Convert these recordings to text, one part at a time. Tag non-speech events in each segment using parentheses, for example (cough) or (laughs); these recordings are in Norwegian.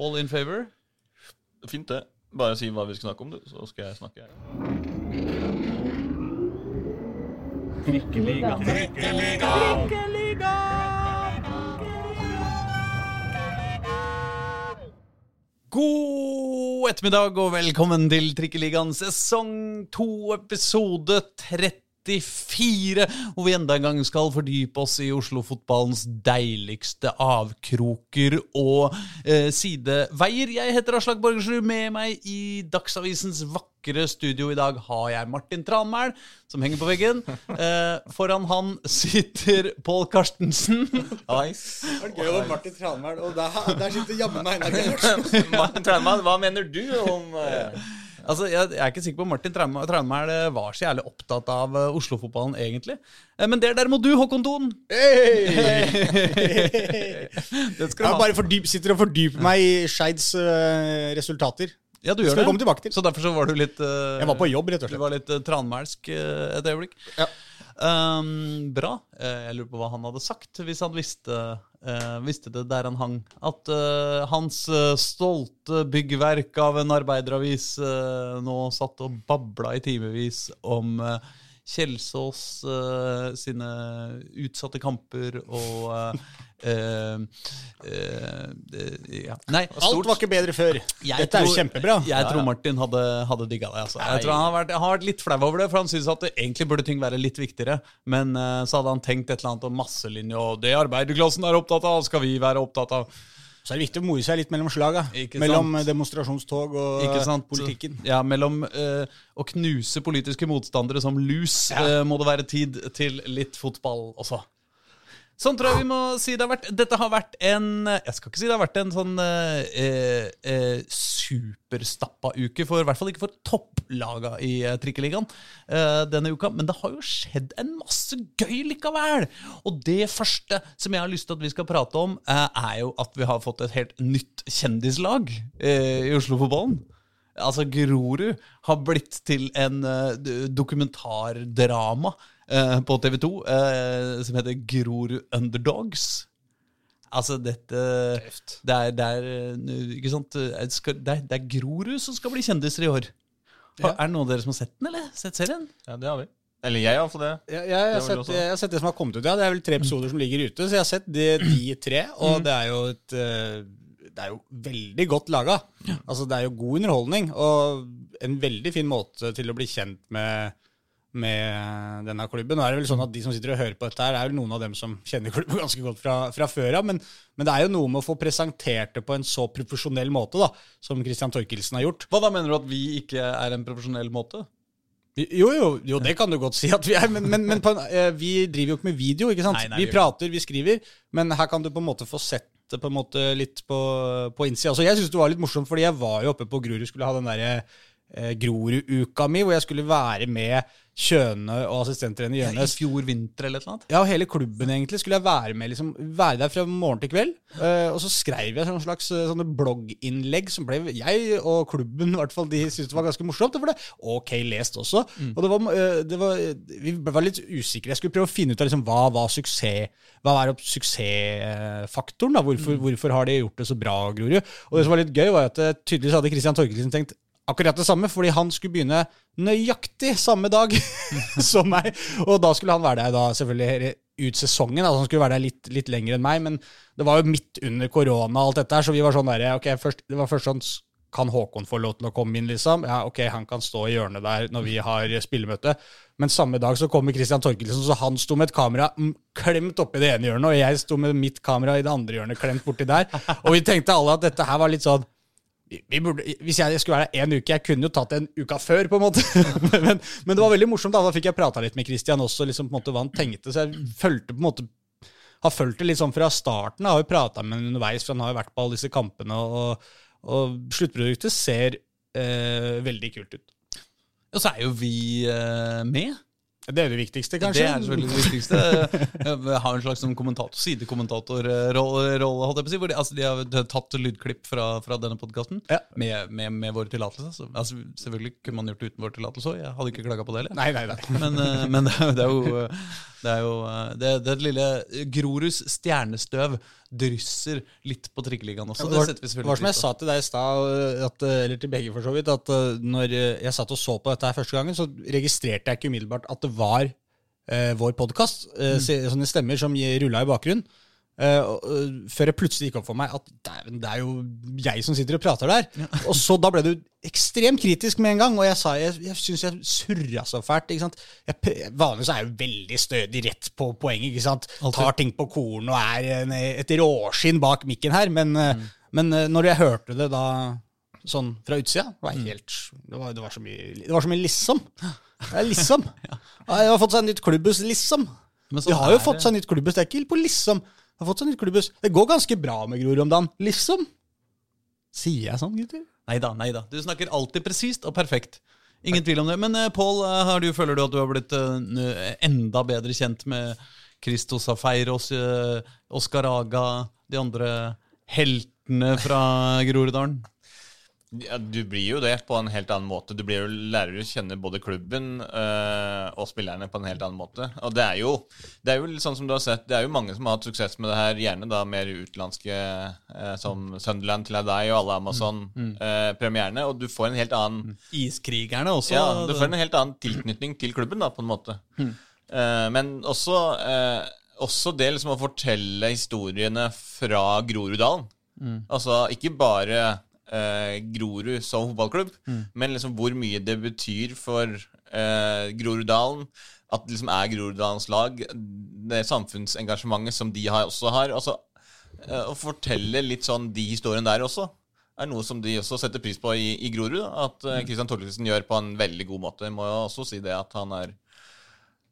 All in favor? Fint, det. Bare si hva vi skal snakke om, du, så skal jeg snakke. God ettermiddag og velkommen til Trikkeligaen sesong 2, episode 34, hvor vi enda en gang skal fordype oss i Oslo-fotballens deiligste avkroker og eh, sideveier. Jeg heter Aslak Borgersrud. Med meg i Dagsavisens vakre studio i dag har jeg Martin Tranmæl, som henger på veggen. (laughs) Eh, foran han sitter Pål Karstensen. Nice. Det var gøy over Martin Tranmæl, og der, der sitter jammen meg. (laughs) Martin Tranmæl, hva mener du om eh, Altså, jeg, jeg er ikke sikker på om Martin Traum- eh, var så jævlig opptatt av eh, Oslo-fotballen, egentlig. Eh, Men det er derimot du, Håkon Thon. Hey! (laughs) Det Jeg ha. bare fordyp, sitter og fordyper meg i Skeids uh, resultater. Ja, du gjør det. Så derfor så var du litt uh, Jeg var på jobb, rett og slett. Du var litt uh, tranmælsk uh, et øyeblikk. Ja. Um, bra. Eh, jeg lurer på hva han hadde sagt hvis han visste, uh, visste det der han hang. At uh, hans stolte byggverk av en arbeideravis uh, nå satt og babla i timevis om uh, Kjelsås uh, sine utsatte kamper og Uh, uh, ja. Nei, Alt var ikke bedre før. jeg Dette er jo kjempebra. Jeg tror Martin hadde, hadde digga det. Altså. Jeg tror han har vært, har vært litt flau over det, for han syns at det egentlig burde ting være litt viktigere. Men uh, så hadde han tenkt et eller annet om masselinje, og det arbeiderklassen er opptatt av, skal vi være opptatt av. Så er det viktig å more seg litt mellom slaga. Mellom sant? demonstrasjonstog og sant? politikken. Ja, mellom eh, å knuse politiske motstandere som lus, eh, må det være tid til litt fotball også. Sånn tror jeg vi må si det har vært. Dette har vært en Jeg skal ikke si det har vært en sånn eh, eh, superstappa uke, for, i hvert fall ikke for topplaga i eh, Trikkeligaen eh, denne uka. Men det har jo skjedd en masse gøy likevel. Og det første som jeg har lyst til at vi skal prate om, eh, er jo at vi har fått et helt nytt kjendislag eh, i Oslo-fotballen. Altså, Grorud har blitt til en dokumentardrama på TV 2 eh, som heter Grorud Underdogs. Altså, dette det er, det er eh, Ikke sant? eh, Det er, det er Grorud som skal bli kjendiser i år. Ja. Er det noen av dere som har sett den, eller? Sett serien? Ja, det har vi. Eller jeg har iallfall det. Ja, jeg, har sett, jeg har sett det som har kommet ut. Ja, Det er vel tre episoder som ligger ute, så jeg har sett de, de tre. Og det er jo et eh, Det er jo veldig godt laga. Altså, det er jo god underholdning, og en veldig fin måte til å bli kjent med med denne klubben. Nå er det vel sånn at De som sitter og hører på dette, her er vel noen av dem som kjenner klubben (laughs) ganske godt fra, fra før av. Men, men det er jo noe med å få presentert det på en så profesjonell måte da, som Christian Torkelsen har gjort. Hva da mener du at vi ikke er en profesjonell måte? Jo, jo, jo, det kan du godt si at vi er, men, men, men en, eh, vi driver jo ikke med video, ikke sant? Nei, nei, vi vi prater, vi skriver, men her kan du på en måte få sett det på en måte litt på, på innsida. Altså, jeg syns det var litt morsomt, fordi jeg var jo oppe på Grorud, skulle ha den derre eh, Grorud-uka mi, hvor jeg skulle være med Kjøne og assistenttrener I Gjønes. fjor vinter eller noe? Ja, hele klubben egentlig skulle jeg være med, liksom, være der fra morgen til kveld. Uh, og så skrev jeg noen slags eh, sånne blogginnlegg som ble jeg og klubben i hvert fall, de syntes det var ganske morsomt. Det var det ok lest også. Og det var, uh, det var, vi var litt usikre. Jeg skulle prøve å finne ut av liksom, hva var suksess, hva er suksessfaktoren. da, hvorfor, hvorfor har de gjort det så bra, Grorud? Og det som var litt gøy, var at tydeligvis hadde Christian Torkelsen tenkt akkurat det samme, fordi han skulle begynne nøyaktig samme dag (laughs) som meg. Og da skulle han være der da selvfølgelig ut sesongen. Altså han skulle være der litt, litt lenger enn meg, men det var jo midt under korona og alt dette her, så vi var sånn der, ok, det var først sånn kan Håkon få lov til å komme inn, liksom? Ja, ok, han kan stå i hjørnet der når vi har spillemøte. Men samme dag så kommer Christian Torkelsen, så han sto med et kamera klemt oppi det ene hjørnet, og jeg sto med mitt kamera i det andre hjørnet klemt borti der. Og vi tenkte alle at dette her var litt sånn burde, hvis jeg skulle være der en uke Jeg kunne jo tatt en uka før, på en måte. (laughs) men, men det var veldig morsomt. Da Da fikk jeg prata litt med Christian også, liksom på en måte hva han tenkte. Så jeg følte på en måte har fulgt det litt sånn fra starten. Jeg har jo prata med ham underveis, for han har jo vært på alle disse kampene. Og, og sluttproduktet ser eh, veldig kult ut. Og så er jo vi eh, med. Det er det viktigste, kanskje? Det er selvfølgelig det viktigste. Jeg har en slags sånn kommentator, sidekommentatorrolle, holdt jeg på å si. Hvor de, altså, de har tatt lydklipp fra, fra denne podkasten Ja. med, med, med vår tillatelse. Altså, selvfølgelig kunne man gjort det uten vår tillatelse òg. Jeg hadde ikke klaga på det heller. Nei, nei, nei. Men, eh, men det, er, det er jo Det er jo eh, det, det lille Groruds stjernestøv drysser litt på trikkeligaen også. Det var, setter vi det selvfølgelig var som jeg sa til deg i stad, eh, eller til begge for så vidt, at eh, når eh, jeg satt og så på dette her første gangen, så registrerte jeg ikke umiddelbart at det var eh, vår podkast. Mm. Sånne stemmer som rulla i bakgrunnen. Uh, eh, før det plutselig gikk opp for meg at det er jo jeg som sitter og prater der. (laughs) Og så da ble du ekstremt kritisk med en gang, og jeg sa jeg, jeg syns jeg surra så fælt. ikke sant? Jeg, vanligvis er jeg jo veldig stødig rett på poenget. ikke sant? Tar ting på korn og er en, et råskinn bak mikken her. Men, mm. men eh, når jeg hørte det da sånn fra utsida, var helt Det var, det var, så, mye, det var så mye liksom. (gasps) Det er liksom. (laughs) Jeg har fått seg nytt klubbhus, liksom. Men De har jo fått seg nytt klubbhus. Det er ikke på liksom. De har fått seg nytt klubbhus. Det går ganske bra med Grorud om dagen. Liksom. Sier jeg sånn, gutter? Nei da, nei da. Du snakker alltid presist og perfekt. Ingen tvil om det. Men eh, Pål, eh, har du, føler du at du har blitt eh, enda bedre kjent med Christos Afeiros, eh, Oskar Aga, de andre heltene fra Groruddalen? Ja, du blir jo det på en helt annen måte. Du blir jo lærer å kjenne både klubben øh, og spillerne på en helt annen måte. Og det er, jo, det er jo sånn som du har sett, det er jo mange som har hatt suksess med det her, gjerne da mer utenlandske øh, som Sunderland til deg og alle Amazon-premierene, og du får en helt annen Iskrigerne også. ja, du får en helt annen tilknytning til klubben, da, på en måte. Eh, men også, eh, også det liksom å fortelle historiene fra Groruddalen. Altså ikke bare eh, Grorud som fotballklubb, men liksom hvor mye det betyr for eh, Groruddalen. At det liksom er Groruddalens lag. Det samfunnsengasjementet som de har, også har. Altså, eh, å fortelle litt sånn de historiene der også er noe som de også setter pris på i, i Grorud. At eh, Christian Torkelsen gjør på en veldig god måte. Jeg må jo også si det at han er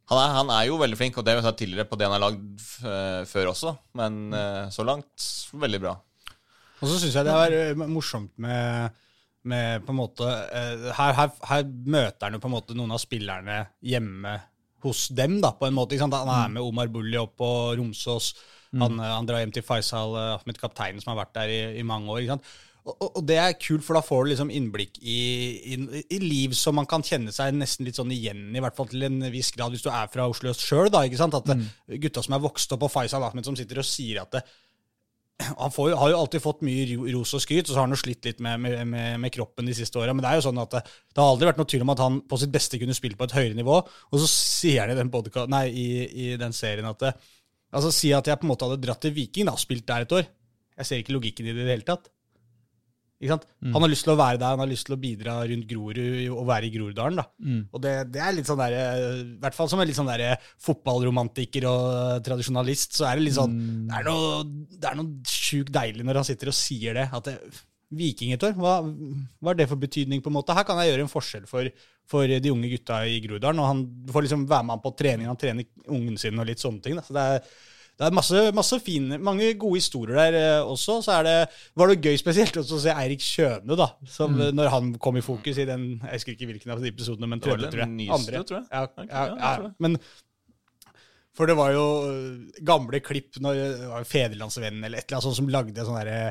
han er, han er jo veldig flink, og det har vi sagt tidligere på det han har lagd f- før også. Men eh, så langt veldig bra. Og så syns jeg det er eh, morsomt med, med på en måte eh, her, her, her møter han jo på en måte noen av spillerne hjemme hos dem, da, på en måte. Han er med Omar Bulli opp på Romsås. Han, eh, han drar hjem til Faisal Ahmed, kapteinen som har vært der i, i mange år. ikke sant? Og, og, og det er kult, for da får du liksom innblikk i, i, i liv som man kan kjenne seg nesten litt sånn igjen i, hvert fall til en viss grad, hvis du er fra Oslo øst sjøl. At mm. gutta som er vokst opp på Faisal Ahmed, som sitter og sier at det, han får, har jo alltid fått mye ros og skryt, og så har han jo slitt litt med, med, med, kroppen de siste åra. Men det er jo sånn at det, det har aldri vært noe tvil om at han på sitt beste kunne spilt på et høyere nivå. Og så sier han i den, podcast, nei, i, i den serien at det, Altså Si at jeg på en måte hadde dratt til Viking da, og spilt der et år. Jeg ser ikke logikken i det i det hele tatt. Ikke sant? Han har lyst til å være der, han har lyst til å bidra rundt Grorud og være i Groruddalen. da. Og det, det er litt sånn der, I hvert fall som en litt sånn der fotballromantiker og tradisjonalist, så er det litt sånn Det er noe, det er noe sjukt deilig når han sitter og sier det. at det, Viking et år, hva, hva er det for betydning? på en måte? Her kan jeg gjøre en forskjell for, for de unge gutta i Groruddalen. og Han får liksom være med han på trening, han trener ungen sin og litt sånne ting. Da. Så det er, det er masse, masse fine, mange gode historier der eh, også. Så er det, var det gøy spesielt også å se Eirik Kjøne, da. Som mm. når han kom i fokus i den Jeg husker ikke hvilken av de episodene, men tredje, tror jeg. nyeste, tror jeg. Ja, okay, ja, ja, tror jeg. men For det var jo eh, gamle klipp når Fedrelandsvennen eller et eller annet sånt som lagde sånn derre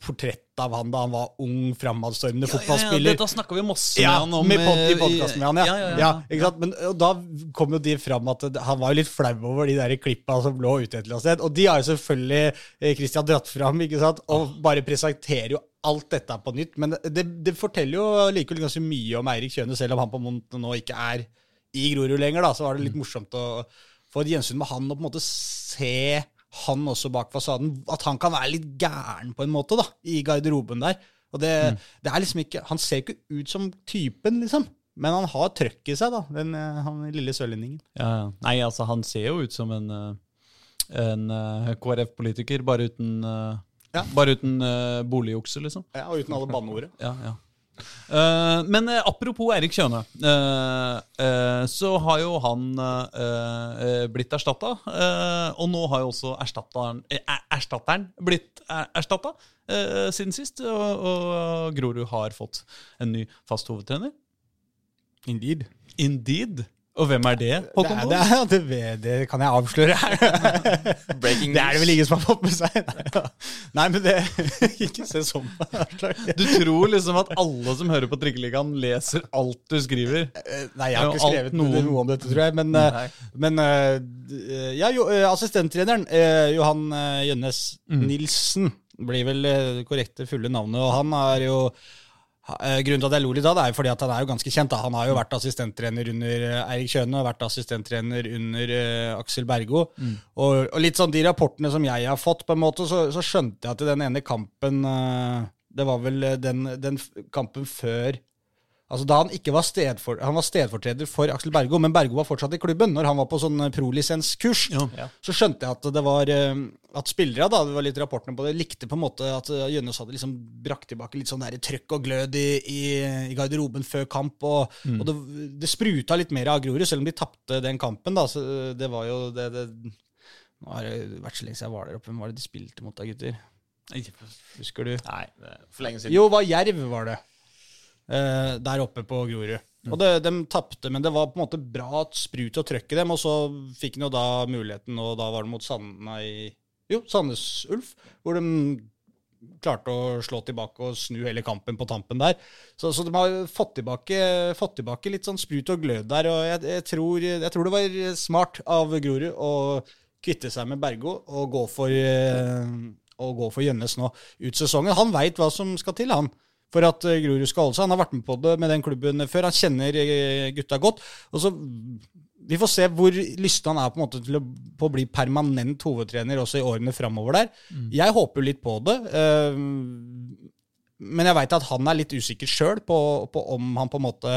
portrett av han da han var ung, framadstormende fotballspiller. Ja, ja, da snakka vi masse med han om. med pod, eh, i podkasten med han, ja. ja, ja, ja, ja. ikke sant? Men da kom jo de fram at han var jo litt flau over de der klippa som lå ute et eller annet sted. Og de har jo selvfølgelig eh, Christian dratt fram, ikke sant? og bare presenterer jo alt dette på nytt. Men det, det forteller jo likevel ganske mye om Eirik Kjøne, selv om han på måte nå ikke er i Grorud lenger. da, Så var det litt morsomt å få et gjensyn med han og på en måte se han også bak fasaden. At han kan være litt gæren på en måte da, i garderoben der. Og det, det er liksom ikke, Han ser ikke ut som typen, liksom. Men han har trøkk i seg, da, den eh, han lille sørlendingen. Ja. Nei, altså, han ser jo ut som en, eh, en eh, KrF-politiker, bare uten, Ja. bare uten boligjukse, liksom. Ja, Og uten alle banneordet. (laughs) Ja, ja. Eh, men eh, apropos Eirik Kjøne, uh, eh, så har jo han blitt erstatta. og nå har jo også erstatteren, erstatteren blitt er, erstatta siden sist. Og, og Grorud har fått en ny fast hovedtrener. Indeed. Indeed. Og hvem er det? Det, Håkon det, er- det, er- det kan jeg avsløre her. (laughs) Breaking Det er det vel ingen som har fått med seg. Nei, men det (laughs) Ikke se sånn på meg. Du tror liksom at alle som hører på Trikkeligaen, leser alt du skriver? Eh, Nei, jeg har ikke alt skrevet noen- noe, om dette, tror jeg. Men, eh, Nei. men eh, d- ja, jo, eh, assistenttreneren, eh, Johan eh, Jønnes Nilsen, blir vel eh, det korrekte fulle navnet. Og han er jo eh, Grunnen til at jeg lo litt av det, er jo fordi at han er jo ganske kjent. Da. Han har jo vært assistenttrener under eh, Eirik Kjøne og vært assistenttrener under uh, Aksel Bergo. Og, og litt sånn de rapportene som jeg har fått, på en måte, så, så skjønte jeg at i den ene kampen uh, Det var vel eh, den, den kampen før Altså Da han ikke var, stedfor, han var stedfortreder for Aksel Bergo, men Bergo var fortsatt i klubben. Når han var på sånn prolisenskurs, Ja. så skjønte jeg at det var eh, At spillere, da, det var litt rapportene på det, likte på en måte at eh, Jønnes hadde liksom brakt tilbake litt sånn der trøkk og glød i, i, i garderoben før kamp. Og, og det, det spruta litt mer av Grorud, selv om de tapte den kampen. da, så eh, Det var jo det, det Nå har det vært så lenge siden jeg var der oppe. Hvem var det de spilte mot da, gutter? Husker du? Nei, for lenge siden. Jo, var Jerv, var det. Eh, der oppe på Grorud. Og det, de tapte, men det var på en måte bra sprut og trøkk i dem. Og så fikk han jo da muligheten, og da var det mot Sand... Nei, jo, Sandnes Ulf, hvor de klarte å slå tilbake og snu hele kampen på tampen der. Så, så de har fått tilbake, fått tilbake litt sånn sprut og glød der. Og jeg, jeg, tror, jeg tror det var smart av Grorud å kvitte seg med Bergo og gå for, eh, å gå for Gjønnes nå ut sesongen. Han veit hva som skal til, han. For at eh, Grorud skal holde seg. Han har vært med på det med den klubben før. Han kjenner eh, gutta godt. Og så Vi får se hvor lysten han er på, til å, på å bli permanent hovedtrener også i årene framover der. Jeg håper litt på det. eh, men jeg veit at han er litt usikker sjøl på, på om han på en måte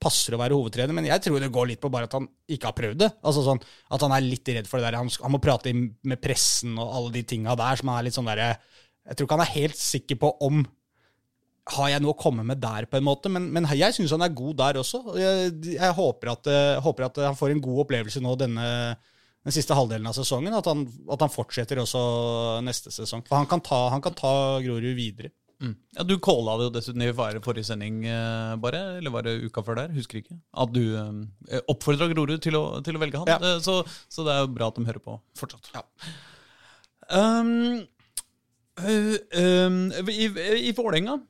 passer å være hovedtrener. Men jeg tror det går litt på bare at han ikke har prøvd det. Altså sånn, At han er litt redd for det der. Han, han må prate med pressen og alle de tinga der som han er litt sånn derre Jeg tror ikke han er helt sikker på om har jeg noe å komme med der, på en måte? Men, men jeg syns han er god der også. Jeg, jeg håper, at, eh, håper at han får en god opplevelse nå denne den siste halvdelen av sesongen. At han, at han fortsetter også neste sesong. For han kan ta, han kan ta Grorud videre. Mm. Ja, Du calla det jo dessuten i forrige sending, eh, bare, eller var det uka før der? Husker ikke. At du eh, oppfordra Grorud til til å velge han. Ja. Eh, Så, så det er jo bra at de hører på fortsatt. Ja. Um, uh, um, I i Vålerenga,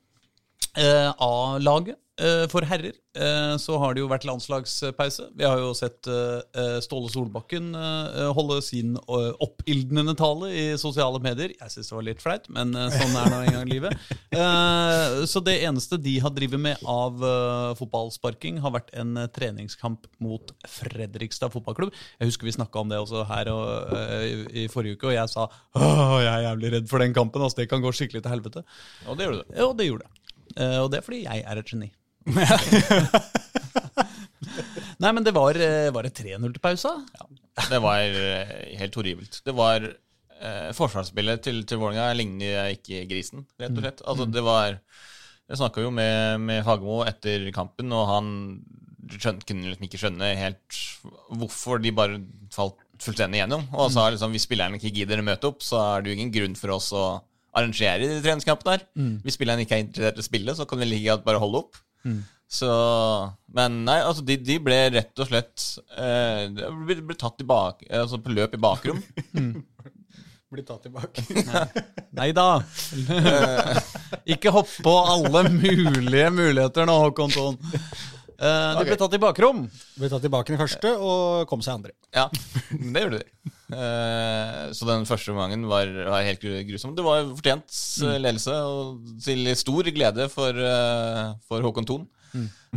A-laget eh, for herrer, eh, så har det jo vært landslagspause. Vi har jo sett eh, eh, Ståle Solbakken eh, holde sin eh, oppildnende tale i sosiale medier. Jeg syns det var litt flaut, men eh, sånn er nå en gang livet. (laughs) Eh, så det eneste de har drevet med av eh, fotballsparking, har vært en eh, treningskamp mot Fredrikstad fotballklubb. Jeg husker vi snakka om det også her eh, i, forrige uke, og jeg sa Åh, jeg er jævlig redd for den kampen. Altså, det kan gå skikkelig til helvete. Og det gjorde det. Ja, det gjorde det. Eh, og det er fordi jeg er et geni. (laughs) Nei, men det var, eh, var det 3-0 til pausa? Det var eh, helt horribelt. Det var eh, Forsvarsspillet til, til Vålerenga ligner ikke grisen, rett og slett. Altså, det var Jeg snakka jo med, med Fagermo etter kampen, og han skjøn, kunne liksom ikke skjønne helt hvorfor de bare falt fullstendig gjennom. Og sa liksom hvis spillerne ikke gidder å møte opp, så er det jo ingen grunn for oss å arrangere de treningskampene her. Hvis spilleren ikke er interessert i å spille, så kan vi ligge og bare holde opp. Så Men nei, altså, de, de ble rett og slett eh, ble, ble tatt tilbake, altså på løp i bakrom. (laughs) Blir tatt tilbake. Nei da. (laughs) ikke hopp på alle mulige muligheter nå, Håkon Thon. Eh, de ble tatt i bakrom. Ble tatt i baken i første og kom seg andre. Ja, det gjorde de. Uh, så den første omgangen var, var helt gru- grusom. Det var fortjent eh, ledelse, og til stor glede for, uh, for Håkon Thon.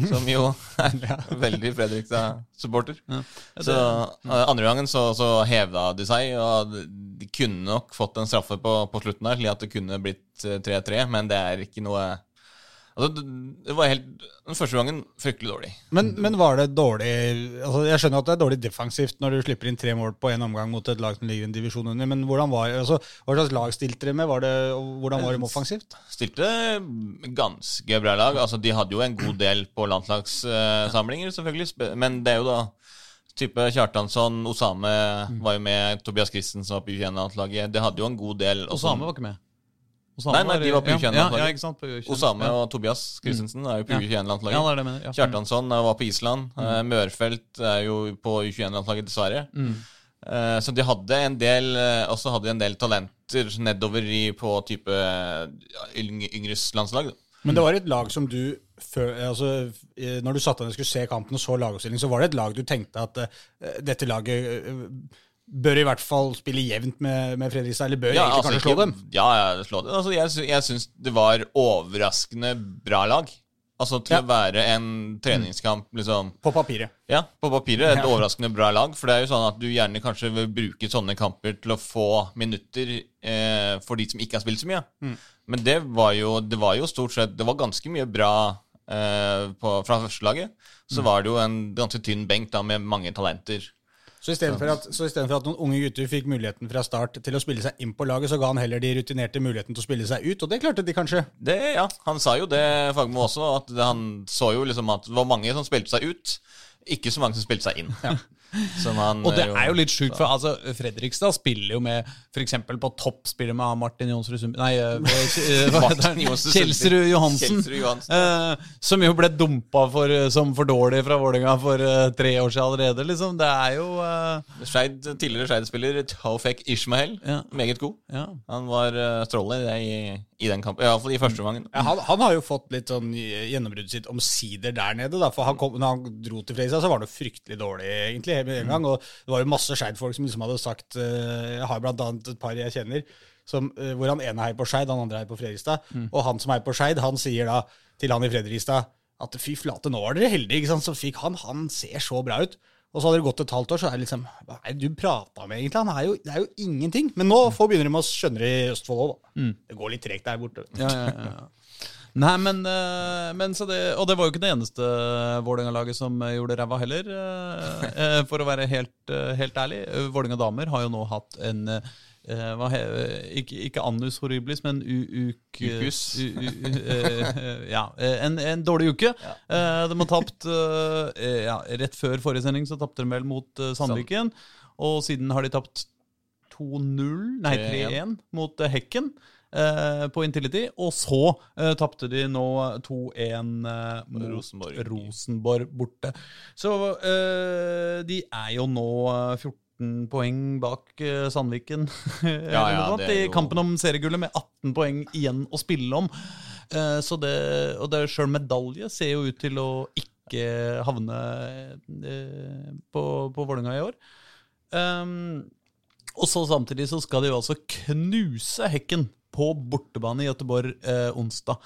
Som jo (laughs) er veldig Fredrikstad-supporter. Så eh, andre gangen så, så hevda de seg, og de kunne nok fått en straffe på, på slutten der, slik at det kunne blitt eh, 3-3, men det er ikke noe Altså, det, var helt Den første gangen fryktelig dårlig. Men, men var det dårlig altså Jeg skjønner at det er dårlig defensivt når du slipper inn tre mål på én omgang mot et lag som ligger i en divisjon under, men hvordan var, altså, hva slags lag stilte dere med? Var det, og hvordan var de offensivt? Stilte ganske bra lag. Altså, de hadde jo en god del på landslagssamlinger, selvfølgelig. Men det er jo da type Kjartansson, Osame var jo med, Tobias Christensen var på U21-landslaget. Det hadde jo en god del. Osame var ikke med. Osame Nei, nei, de var på U21-landslaget. Ja, ja, ikke sant, på U21. Osame ja. og Tobias Christensen er jo på U21-landslaget. Ja, det det. Kjartansson eh, var på Island. Mm. Uh, Mørfelt er jo på U21-landslaget, dessverre. Mm. Uh, Så de hadde en del uh, også hadde de en del talenter nedover i, på type yngres landslag. da. Men det var et lag som du før, altså, Når du satt deg ned og skulle se kampen og så lagoppstilling, så var det et lag du tenkte at dette laget bør i hvert fall spille jevnt med, med Fredrikstad, eller bør egentlig altså, kanskje slå dem? Ja, ja, slå dem. Altså, jeg, jeg syns det var overraskende bra lag. Altså til Ja. å være en treningskamp, liksom På papiret. Ja, på papiret et Ja. overraskende bra lag. For det er jo sånn at du gjerne kanskje vil bruke sånne kamper til å få minutter eh, for de som ikke har spilt så mye. Mm. Men det var, jo, det var jo stort sett Det var ganske mye bra eh, på, fra førstelaget. Mm. Så var det jo en ganske tynn benk da med mange talenter. Så istedenfor at, så i for at noen unge gutter fikk muligheten fra start til å spille seg inn på laget, så ga han heller de rutinerte muligheten til å spille seg ut, og det klarte de kanskje. Det, ja, Han sa jo det, Fagmo også, at det, han så jo liksom at det var mange som spilte seg ut. Ikke så mange som spilte seg inn. Som han, Og det eh, er jo litt sjukt, for altså, Fredrikstad spiller jo med f.eks. på topp spiller med Martin Jonsrud Sundby Nei, eh, (laughs) eh. Kjelsrud Johansen. Kjelsrud Johansen. eh, som jo ble dumpa for, som for dårlig fra Vålerenga for eh, tre år siden allerede. Liksom. Det er jo eh, Scheid, tidligere Skeid-spiller Taufek Ishmael. Ja. Meget god. ja. Han var uh, strålende i, i den kampen. Iallfall i første omgang. Ja, han, han har jo fått litt sånn gjennombruddet sitt omsider der nede. Da, for han kom, når han dro til Fredrikstad, så var det jo fryktelig dårlig egentlig med en gang. Og det var jo masse Skeid-folk som liksom hadde sagt eh, Jeg har blant annet et par jeg kjenner, som, eh, hvor han ene heier på Skeid, han andre heier på Fredrikstad. Og han som heier på Skeid, han sier da til han i Fredrikstad at fy flate, nå var dere heldige. ikke sant? Så fikk han Han ser så bra ut. Og så hadde det gått et halvt år, så er det liksom Hva er det du prata med, egentlig? Han er jo, det er jo ingenting. Men nå får begynner de å skjønne det i Østfold òg, da. Det går litt tregt der borte. Ja, ja, ja. Nei, men, eh, men så det, Og det var jo ikke det eneste Vålerenga-laget som eh, gjorde ræva heller, eh, for å være helt, helt ærlig. Vålerenga damer har jo nå hatt en ikke, ikke annus horribilis, men u, uk, Ukus. u, u, eh, ja, eh, en, en dårlig uke. Eh, de har tapt eh, ja, Rett før forrige sending så tapte de vel mot eh, Sandviken. Og siden har de tapt 2-0, nei 3-1 mot eh, Hekken. eh, på Intility, og så uh, tapte de nå 2-1 eh, mot Rosenborg. Rosenborg. borte. Så eh, de er jo nå eh, 14 poeng bak eh, Sandviken (laughs) Ja, ja, noe i kampen om seriegullet, med 18 poeng igjen å spille om. Eh, så det, og det sjøl medalje ser jo ut til å ikke havne eh, på, på Vålerenga i år. Um, og så samtidig så skal de jo altså knuse Hekken på bortebane i Gøteborg eh, onsdag.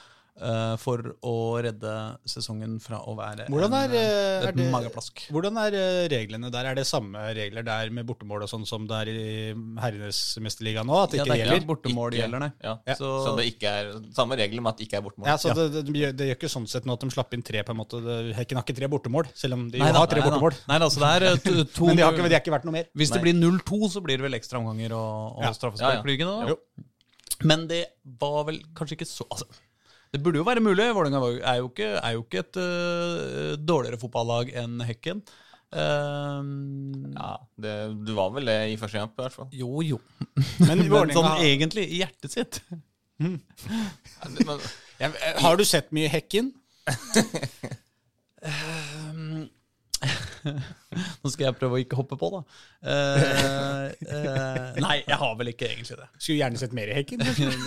Eh, for å redde sesongen fra å være Hvordan er, en, eh, eh, er et det, mageplask. hvordan er reglene der? Er det samme regler der med bortemål og sånn som det er i herrenes mesterliga nå? At det Ja, ikke det er gjelder? Ja, bortemål Ikke- gjelder, nei. Ja, Ja. Så, Så- det ikke er samme regler med at det ikke er bortemål. Ja, så det, det, gjør- det gjør ikke sånn sett nå at de slapp inn tre, på en måte. Det- Hekken har ikke tre bortemål, selv om de jo Nei da, har tre nei da. bortemål. Nei da, så det er to, to (laughs) Men de har ikke, de har ikke vært noe mer. Hvis det blir 0-2, så blir det vel ekstra omganger og, og Ja. straffespark Ja, ja. blir det ikke det da? Men det var vel kanskje ikke så altså, Det burde jo være mulig. Vålerenga er jo ikke, er jo ikke et uh, dårligere fotballag enn Hekken. Um, Ja, det, du var vel det i første kamp, i hvert fall. Jo, jo. (laughs) Men Men sånn egentlig i hjertet sitt. Ja, det- men, jeg, Har du sett mye Hekken? (laughs) (laughs) Nå skal jeg prøve å ikke hoppe på, da. Uh, uh, nei, jeg har vel ikke egentlig det. Skulle gjerne sett mer i Hekken.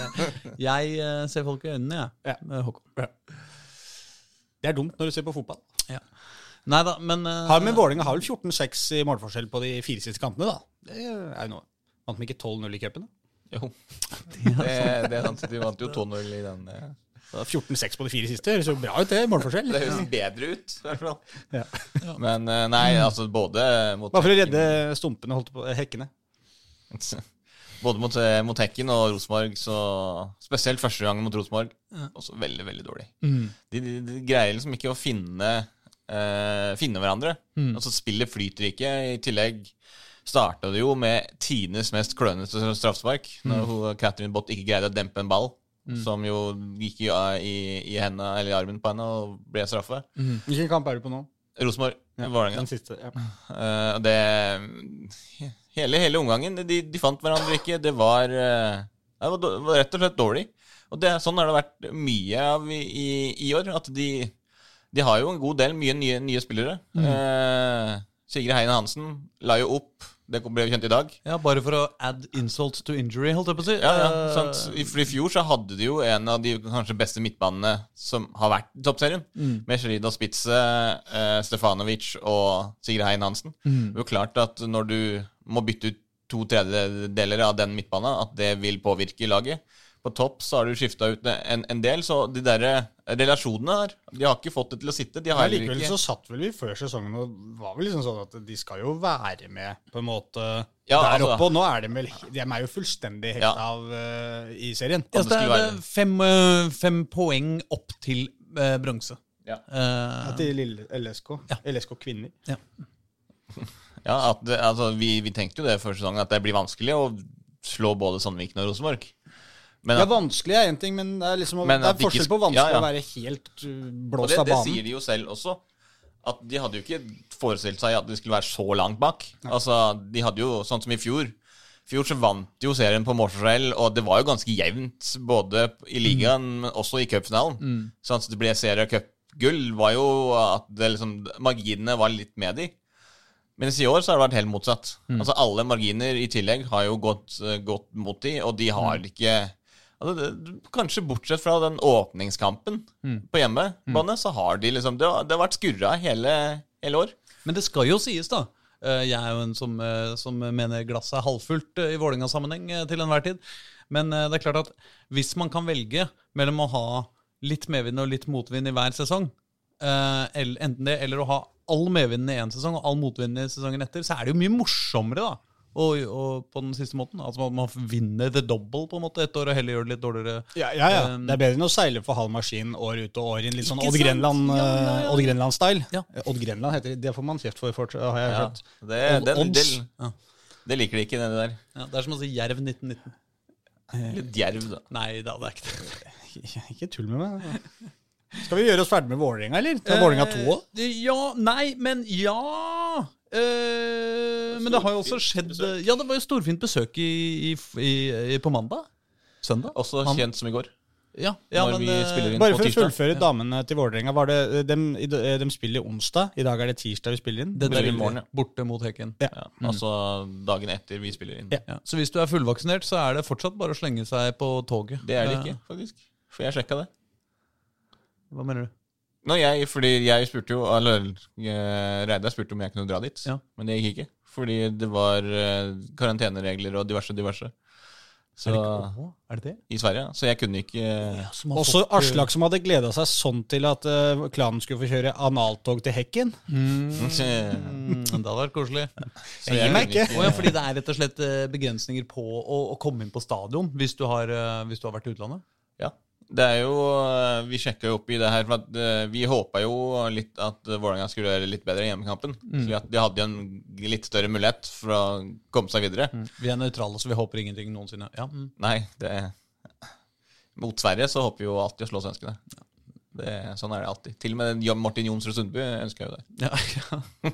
(laughs) Jeg uh, ser folk i øynene, jeg. Ja. med Ja. Det er dumt når du ser på fotball. Ja. Neida, men eh, Har, men Vålerenga har vel 14-6 i målforskjell på de fire siste kampene, da. Det er jo noe. Vant de ikke 12-0 i cupen? jo. (laughs) Det, det er sant. De vant jo 2-0 i den. eh, Så 14-6 på de fire siste høres jo bra ut, det. Målforskjell. Det høres bedre ut, i hvert fall. Ja. Men eh, nei, altså både mot Bare for å redde stumpene, holdt på, hekkene. (laughs) Både mot, eh, mot Hekken og Rosenborg, så spesielt første gangen mot Rosenborg, også veldig, veldig dårlig. mm, De, de, de greier liksom ikke å finne, eh, finne hverandre. Mm. Altså Spillet flyter ikke. I tillegg starta det jo med tidenes mest klønete straffespark. Når hun, Catherine Bott ikke greide å dempe en ball, som jo gikk i, i, i, henne, eller i armen på henne og ble straffe. mm. Hvilken kamp er du på nå? Rosenborg, Vålerenga. Den siste. Ja. Uh, det hele, hele omgangen, de, de fant hverandre ikke. Det var, eh, det var, det var rett og slett dårlig. Og det, sånn har det vært mye av i, i, i år. At de, de har jo en god del mye nye, nye spillere. Eh, Sigrid Heine Hansen la jo opp Det ble jo kjent i dag. Ja, Bare for å add insult to injury, holdt jeg på å si. Ja, ja, Eh, sant. I, for I fjor så hadde de jo en av de kanskje beste midtbanene som har vært i toppserien. Med Sherida Spitze, eh, Stefanovic og Sigrid Hein Hansen. Det er jo klart at når du må bytte ut to tredjedeler av den midtbanen, at det vil påvirke laget. På topp så har du skifta ut en, en del, så de der relasjonene her De har ikke fått det til å sitte. De har Men likevel ikke så satt vel vi før sesongen og var vel liksom sånn at de skal jo være med på en måte Ja, der altså- oppe. Og nå er de vel De er jo fullstendig hekta Ja. av uh, i serien. Ja, det det er fem, uh, fem poeng opp til uh, bronse. Ja. Eh, Ja, til lille LSK. LSK kvinner. Ja, at det, altså, vi, vi tenkte jo det før sesongen, at det blir vanskelig å slå både Sandviken og Rosenborg. Men Ja, vanskelig er én ting, men det er liksom Men Det er de ikke forskjell på vanskelig ja, ja. å være helt uh, blåst det, av det sier de jo selv også. At de hadde jo ikke forestilt seg at de skulle være så langt bak. Altså, de hadde jo, sånn som i fjor fjor så vant jo serien på målforskjell, og det var jo ganske jevnt både i ligaen, men også i cupfinalen. Sånn at det ble serie- og cupgull, var jo at det liksom, marginene var litt med de. Mens i år så har det vært helt motsatt. Altså Alle marginer i tillegg har jo gått, gått mot de, og de har ikke altså, det, Kanskje bortsett fra den åpningskampen på hjemmebane, så har de liksom Det har, det har vært skurra hele, hele år. Men det skal jo sies, da. Eh, Jeg er jo en som, eh, som mener glasset er halvfullt eh, i Vålerenga-sammenheng til enhver tid. Men det er klart at hvis man kan velge mellom å ha litt medvind og litt motvind i hver sesong, eller, enten det eller å ha all medvinden i én sesong og all motvinden i sesongen etter, så er det jo mye morsommere, da. Og, og på den siste måten. Altså man, man vinner the double på en måte et år og heller gjør det litt dårligere. Ja, ja, ja. Um, Det er bedre enn å seile for halv maskin år ut og år inn. Litt sånn Odd sant? Grenland, Ja, ja, eh, ja. Odd Grenland-style. Ja. Eh, Odd Grenland heter det. Det får man kjeft for, for har jeg Ja, hørt. det, Odd- den, det, odds. det, det liker de ikke, det der. Ja, det er som å si Jerv 1919. Litt djerv, da. Nei da, det er ikke det. (laughs) Ikke tull med meg. Skal vi gjøre oss ferdig med Vålerenga, eller? Til Vålerenga 2 òg? Eh, Ja, nei, men ja eh, Men det har jo også skjedd Ja, det var jo storfint besøk i, i, i, i, på mandag. Søndag. Også Han. kjent som i går. Ja, ja når men vi eh, spiller inn Bare for å fullføre fullføre damene til Vålerenga. De, det, eh, i- de spiller onsdag. I dag er det tirsdag vi spiller inn. det der i morgen, ja. borte mot Hekken. Ja. Ja, altså dagen etter vi spiller inn. Ja. Ja, så hvis du er fullvaksinert, så er det fortsatt bare å slenge seg på toget. Det er det ikke, faktisk. For jeg sjekka det. Hva mener du? Nå, jeg, fordi jeg spurte jo Eller eh, Reidar spurte om jeg kunne dra dit, Ja. men det gikk ikke. Fordi det var eh, karanteneregler og diverse, diverse. Så, Er det, ikke, er det det? I Sverige. ja. Så jeg kunne ikke Ja, Også fått, eh, Aslak som hadde gleda seg sånn til at uh, klanen skulle få kjøre analtog til Hekken. Mm, (laughs) Mm. det hadde vært koselig. Jeg gir meg ikke. ikke. Oh, ja, fordi det er rett og slett begrensninger på å, å komme inn på stadion hvis du har, hvis du har vært i utlandet? Ja. Det er jo eh, Vi sjekka jo opp i det her, for at eh, vi håpa jo litt at Vålerenga skulle gjøre litt bedre i hjemmekampen. Slik at de hadde en litt større mulighet for å komme seg videre. Vi er nøytrale, så vi håper ingenting noensinne. Ja, mm. Nei, det Mot Sverige så håper vi jo alltid å slå svenskene. Det, sånn er det alltid. Til og med Martin Jonsrud Sundby ønsker jo det. ja, (laughs) ja.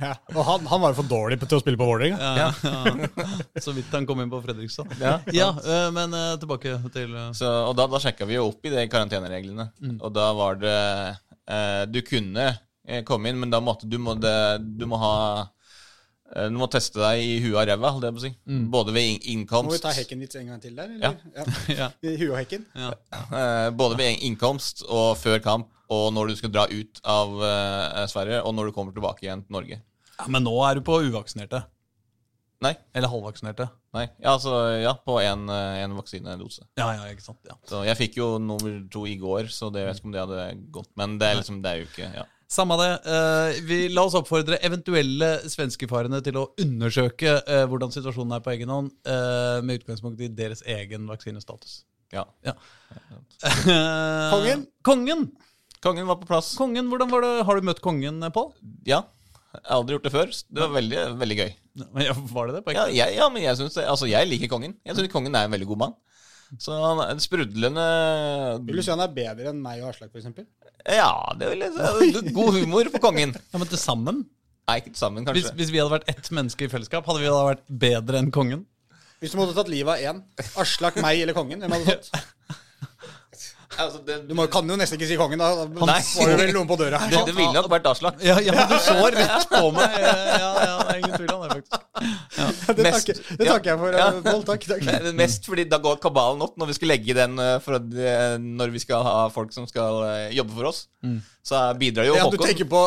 Ja. Og han, han var jo for dårlig til å spille på Vålerenga. Ja, ja. (laughs) Så vidt han kom inn på Fredrikstad. Ja, Ja, eh, men eh, tilbake til eh, Så, og da, da sjekka vi jo opp i de karantenereglene. Og da var det eh, Du kunne komme inn, men da måtte du må, det, du må ha Du må teste deg i huet og ræva, holdt jeg på å si. Både ved innkomst Må vi ta Hekken litt en gang til der? Eller? Ja. (laughs) ja, I huet og Hekken? (laughs) ja. eh, Både ved innkomst og før kamp, og når du skal dra ut av eh, Sverige, og når du kommer tilbake igjen til Norge. ja, Men nå er du på uvaksinerte. Nei. Eller halvvaksinerte. Nei, ja, altså, ja, på en, eh, vaksinedose. Ja, ja, ikke sant. Ja. Så jeg fikk jo nummer to i går, så det jeg vet ikke om det hadde gått. Men det er liksom, det er jo ikke ja. Samme det. Uh, vi, la oss oppfordre eventuelle svenskefarende til å undersøke uh, hvordan situasjonen er på egen hånd, uh, med utgangspunkt i deres egen vaksinestatus. ja. Ja. (laughs) Kongen? Kongen! Kongen var på plass. Kongen, hvordan var det? Har du møtt kongen, Pål? Ja. Jeg har aldri gjort det før. Det var veldig, veldig gøy. Ja, var det det? på Ja, jeg, ja men jeg synes det, altså jeg liker kongen. Jeg syns kongen er en veldig god mann. Så han er en sprudlende Vil du si han er bedre enn meg og Aslak, f.eks.? Ja, det vil jeg si. God humor på kongen. (laughs) Ja, men til sammen? Nei, ikke til sammen, Hvis, kanskje. hvis vi hadde vært ett menneske i fellesskap, hadde vi da vært bedre enn kongen? Hvis du måtte tatt livet av én, Aslak, meg eller kongen, hvem hadde du tatt? (laughs) Altså, det, Du må, kan jo nesten ikke si kongen, da. Han Nei. får jo vel noen på døra her. det, det ville nok vært Aslak. Ja, ja, men du så rett på meg. Ja, ja, ja, det er ingen tvil om det, faktisk. Det Mest- takker, det takker jeg for. Ja. eh, Pål. Takk. takk. Men Mest fordi da går kabalen opp når vi skal legge den eh, for at, eh, Når vi skal ha folk som skal jobbe for oss. Så bidrar jo Ja, du tenker på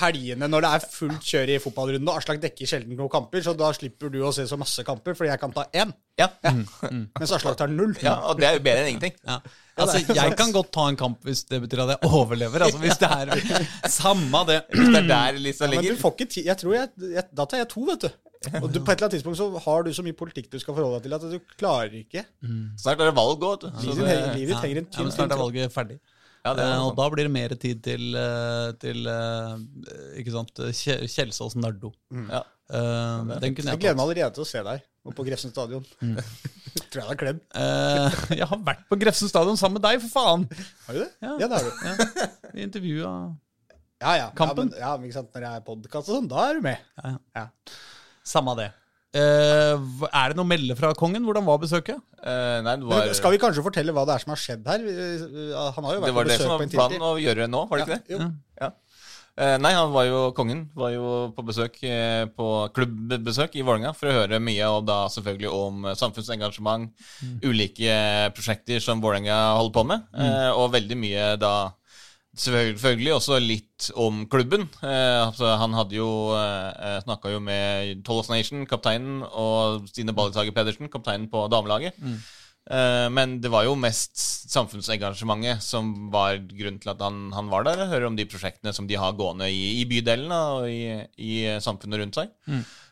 helgene når det er fullt kjør i fotballrunden, og Aslak dekker sjelden noen kamper, så da slipper du å se så masse kamper, fordi jeg kan ta én, Ja. mens Aslak tar null. ja, Og det er jo bedre enn ingenting. Ja. Altså, jeg kan godt ta en kamp hvis det betyr at jeg overlever. Altså, hvis det er (laughs) Samme det. Hvis det er der lista Ja, men du får ikke ti Jeg tror jeg, jeg Da tar jeg to, vet du. Og du, på et eller annet tidspunkt så har du så mye politikk du skal forholde deg til, at du klarer ikke. Snart er det valg òg. Livet ditt- livet ditt henger en Ja, tynn men snart er tråd. valget ferdig. Ja, det er Eh, og da blir det mer tid til, eh, til eh, ikke sant, Kjelsås Nardo. Ja. Eh, den kunne Jeg jeg gleder meg allerede til å se deg og på Grefsen stadion. (laughs) (laughs) tror jeg det er kledd. Eh, jeg har vært på Grefsen stadion sammen med deg, for faen! Har du det? Ja. Ja, det har du. Ja. Vi intervjua Ja, ja. Kampen? Ja, men, ja, ikke sant, Når jeg er podkast og sånn, da er du med. ja, ja. Ja. Samme det. Eh, er det noe å melde fra kongen? Hvordan var besøket? Eh, nei, det var, Skal vi kanskje fortelle hva det er som har skjedd her? Han har jo vært det var på det besøk som på var en planen å gjøre nå, var det ikke det? Jo. Ja. Eh, nei, han var jo kongen. Var jo på besøk eh, på klubbbesøk i Vålerenga for å høre mye og da selvfølgelig om samfunnsengasjement, samfunnsengasjement, ulike prosjekter som Vålerenga holder på med, mm. og veldig mye da Selvfølgelig også litt om klubben. Eh, altså, han hadde jo eh, snakka jo med Tollos Nation, kapteinen, og Stine Balletshager Pedersen, kapteinen på damelaget. Eh, men det var jo mest samfunnsengasjementet som var grunnen til at han, han var der. Jeg hører om de prosjektene som de har gående i, i bydelen og i, i samfunnet rundt seg.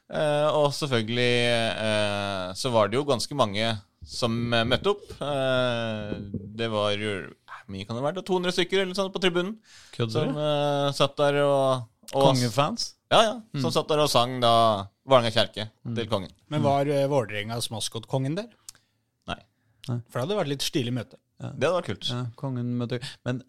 Eh, og selvfølgelig eh, så var det jo ganske mange som eh, møtte opp. Eh, det var jo mye kan det være, 200 stykker eller sånn på tribunen. Kødder Som eh, satt der og, og Kongefans? Ja, ja. Som satt der og sang da Vålerenga kjerke til kongen. Men var Vålerengas maskotkongen der? Nei. For det hadde vært litt stilig møte. Det hadde vært kult. Ja, kongen møter Men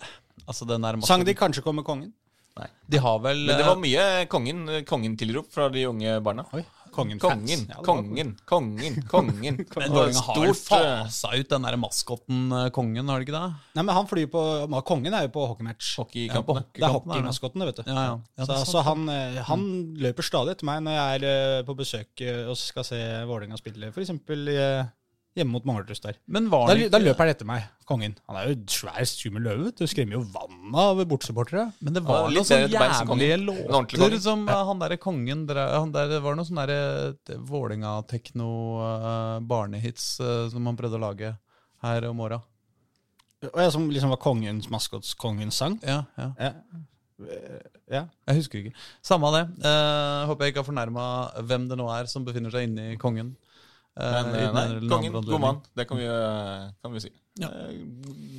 altså, den der Sang de 'Kanskje kommer kongen'? Nei. De har vel Men det eh, var mye kongen, kongen-tilrop fra de unge barna. Oi, kongen Kongen. Ja, kongen, kongen, kongen, kongen. (laughs) Men Vålerenga har vel eh, fasa ut den der maskotten eh, kongen, har de ikke det? Nei, men han flyr på Kongen er jo på hockeymatch. Ja, på. Det er hockeymaskotten, det, vet du. Ja, ja. ja så så han, eh, han løper stadig etter meg når jeg er eh, på besøk eh, og skal se Vålerenga spille, f.eks. hjemme mot Manglerud der. Men var Da, det da løper han etter meg, kongen. Han er jo svær, skummel løve. Du skremmer jo vannet av bortsupportere. Men det var ja, noen sånne jævlige låter som ja. han derre kongen han der, Det var noen sånne derre Vålerenga-tekno-barnehits barnehits uh, som han prøvde å lage her om åra. Og jeg som liksom var kongens maskots kongens sang. Ja, ja. Ja. Eh, ja. Jeg husker ikke. Samme av det. Eh, håper jeg ikke har fornærma hvem det nå er som befinner seg inni kongen. Eh, Men i eh, nei, kongen, god mann. Det kan vi, eh, kan vi si. Ja. Eh,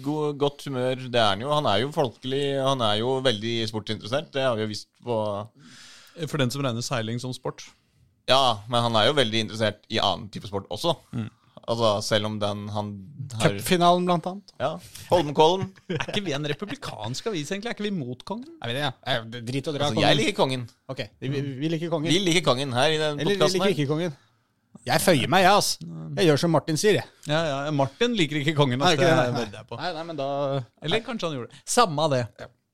God, godt humør. Det er han jo. Han er jo folkelig. Han er jo veldig sportsinteressert. Det har vi jo visst på For den som regner seiling som sport. Ja, men han er jo veldig interessert i annen type sport også. Mm. Altså, selv om den han har Cupfinalen, blant annet. Ja. Holmenkollen. (laughs) Er ikke vi en republikansk avis, egentlig? Er ikke vi mot kongen? Er vi det, ja? Eh, Drit og dra. Altså, kongen. jeg liker kongen. Ok, vi, vi, liker kongen. Vi liker kongen her i den Eller vi liker ikke kongen. Jeg føyer meg, jeg, altså. Jeg gjør som Martin sier, jeg. Ja, ja, Martin liker ikke kongen. Nei, ikke det nei, nei. på. Nei, nei, men da Eller kanskje han gjorde det. Samme av det.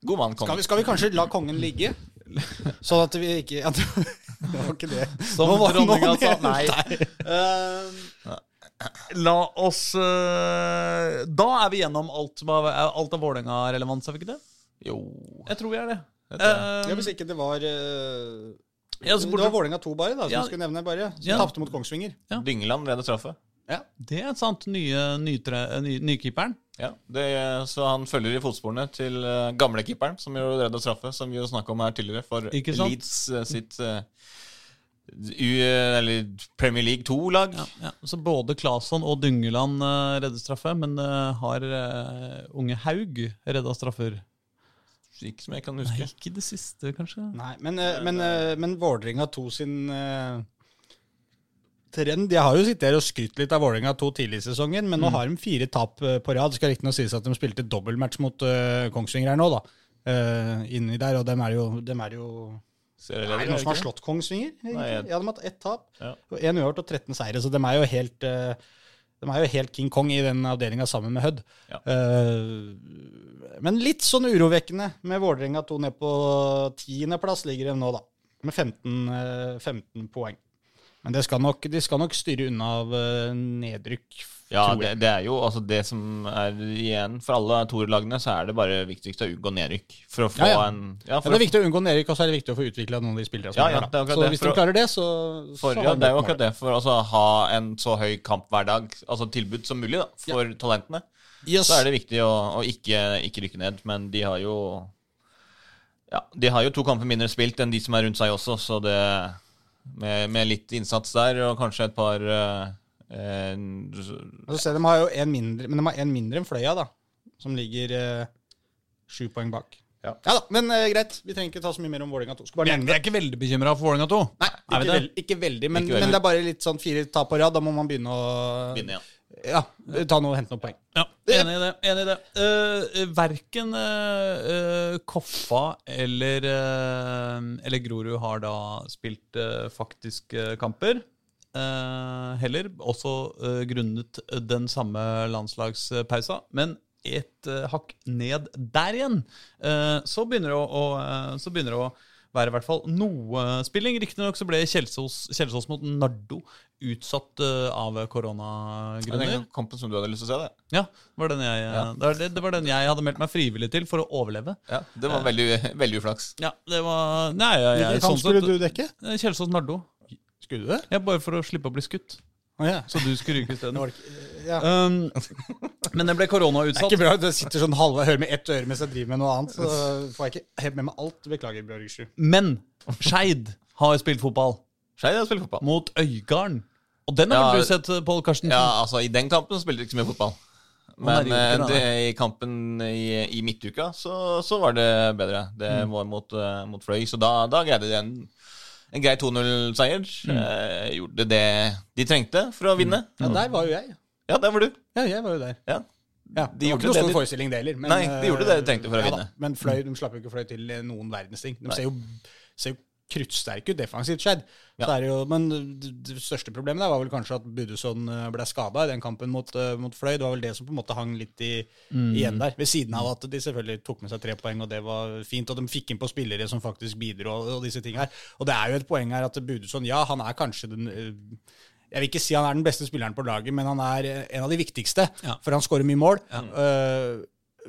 God mann, skal kongen. vi, skal vi kanskje la kongen ligge? (laughs) Sånn at vi ikke ja, (laughs) Det var ikke det. Som dronninga sa. Nei. Eh, la oss eh, Da er vi gjennom alt, alt av Vålerenga-relevans, er vi ikke det? Jo Jeg tror vi er det. det. Eh, Ja, Hvis ikke det var uh, Ja, så Det var Vålerenga 2 bare, da, som Ja. skulle nevne. bare Som Ja. tapte mot Kongsvinger. Ja. Dyngeland redder straffe. Ja. Det er sant. Nye nytre- ny- nykeeperen. Ja, det, Så han følger i fotsporene til uh, gamlekeeperen, som jo redda straffe, som vi jo snakka om her tidligere, for Leeds uh, sitt uh, U, eller Premier League 2-lag. Ja, ja. Så både Claesson og Dyngeland uh, redder straffe, men uh, har uh, unge Haug redda straffer? Ikke som jeg kan Nei, huske. ikke det siste, kanskje. Nei, men, uh, men, uh, men Vålerenga 2 sin uh, trend Jeg har jo sittet her og skrytt litt av Vålerenga 2 tidlig i sesongen, men nå har de fire tap på rad. Det skal riktignok sies at de spilte dobbeltmatch mot Kongsvinger her nå, da. Eh, inni der, og dem er jo, dem er jo Ser jeg Er det leder, noen som har slått Kongsvinger? Nei, jeg- Ja, de har hatt ett tap. Ja. Og Én uavgjort og 13 seire, så de er jo helt De er jo helt King Kong i den avdelinga sammen med Hødd. Ja. Eh, men litt sånn urovekkende med Vålerenga 2 ned på tiendeplass ligger de nå, da. Med 15, eh, 15 poeng. Men det skal nok, de skal nok styre unna av eh, nedrykk. Ja, tror det, jeg. det er jo altså det som er igjen For alle toerlagene så er det bare viktigst å unngå nedrykk. For å få Ja, ja. en Ja, det er viktig å unngå nedrykk, og så er det viktig å få utvikla noen av de spillerne som Ja, er ja, der. er. Så det. hvis For de klarer det, så, For, så det er jo akkurat det. For altså, å ha en så høy kamp hver dag, altså tilbud som mulig da, for talentene. Yes. så er det viktig å, å ikke, ikke rykke ned. Men de har jo Ja, de har jo to kamper mindre spilt enn de som er rundt seg også, så det Med, med litt innsats der og kanskje et par eh, eh, Altså, de har jo en mindre, men de har en mindre enn Fløya, da. Som ligger eh, sju poeng bak. Ja. da, men eh, greit. Vi trenger ikke ta så mye mer om Vålerenga 2. Skal bare Jeg nevne er ikke veldig bekymra for Vålerenga 2. Nei, Er ikke, det? vel, ikke veldig, men, Ikke veldig. men det er bare litt sånn fire tap på rad. Da må man begynne å Begynne, ja. Ja, ta noe, hente noen poeng. Ja, enig i det. enig i det. Uh, verken eh, Koffa eller, uh, eller Grorud har da spilt uh, faktiske kamper. Heller, også grunnet den samme landslagspausa. Men et hakk ned der igjen, så begynner det å, å, så begynner det å være i hvert fall noe spilling. Riktignok så ble Kjelsås, Kjelsås mot Nardo utsatt eh, av er koronagrunner. den kampen som du hadde lyst til å se, det. Ja, var, den jeg, Ja. det, var det, det var den jeg hadde meldt meg frivillig til for å overleve. Ja, Det var veldig, veldig uflaks. Ja, det var Nei, jeg, jeg, Hvilken kamp sånn skulle sett- du dekke? Eh, Kjelsås Nardo. Skulle du det? Ja, bare for å slippe å bli skutt. Å ja. Så du skulle ryke isteden. ikke, ja. Um, men det ble Det er ikke bra. Jeg sitter sånn halve hører med ett øre mens jeg driver med noe annet. Så får jeg ikke helt med meg alt. Beklager, Bjørn Men Skeid har spilt fotball Skeid har spilt fotball. mot Øygarden. Og den har Ja, du sett, Pål Karsten? Ja, altså I den kampen spilte de ikke så mye fotball. Men gjorde eh, det, i kampen i, i midtuka så, så var det bedre. Det Mm. var mot, eh, mot Fløy, så da, da greide de en, en grei 2-0-seier. Mm. Eh, gjorde det de trengte for å vinne. Ja, der var jo jeg. Ja, der var du. Ja, jeg var jo der. Ja. Ja, De det var ikke noe stor de- forestilling, det heller. men, Nei, de gjorde det de trengte for å ja, vinne. Da. Men fløy, de slapp jo ikke fløy til eh, noen verdens ting. De ser jo, ser jo kruttsterke ut defensivt, skjedd. Ja. Er jo- Men det, største problemet der var vel kanskje at Budusson eh, ble skada i den kampen mot, eh, mot Fløy. Det var vel det som på en måte hang litt i, igjen der. Ved siden av at de selvfølgelig tok med seg tre poeng, og det var fint. Og de fikk inn på spillere som faktisk bidro, og, og disse ting her. Og det er jo et poeng her at Budusson, ja, han er kanskje den eh, jeg vil ikke si han er den beste spilleren på laget, men han er en av de viktigste. Ja. For han skårer mye mål. Eh,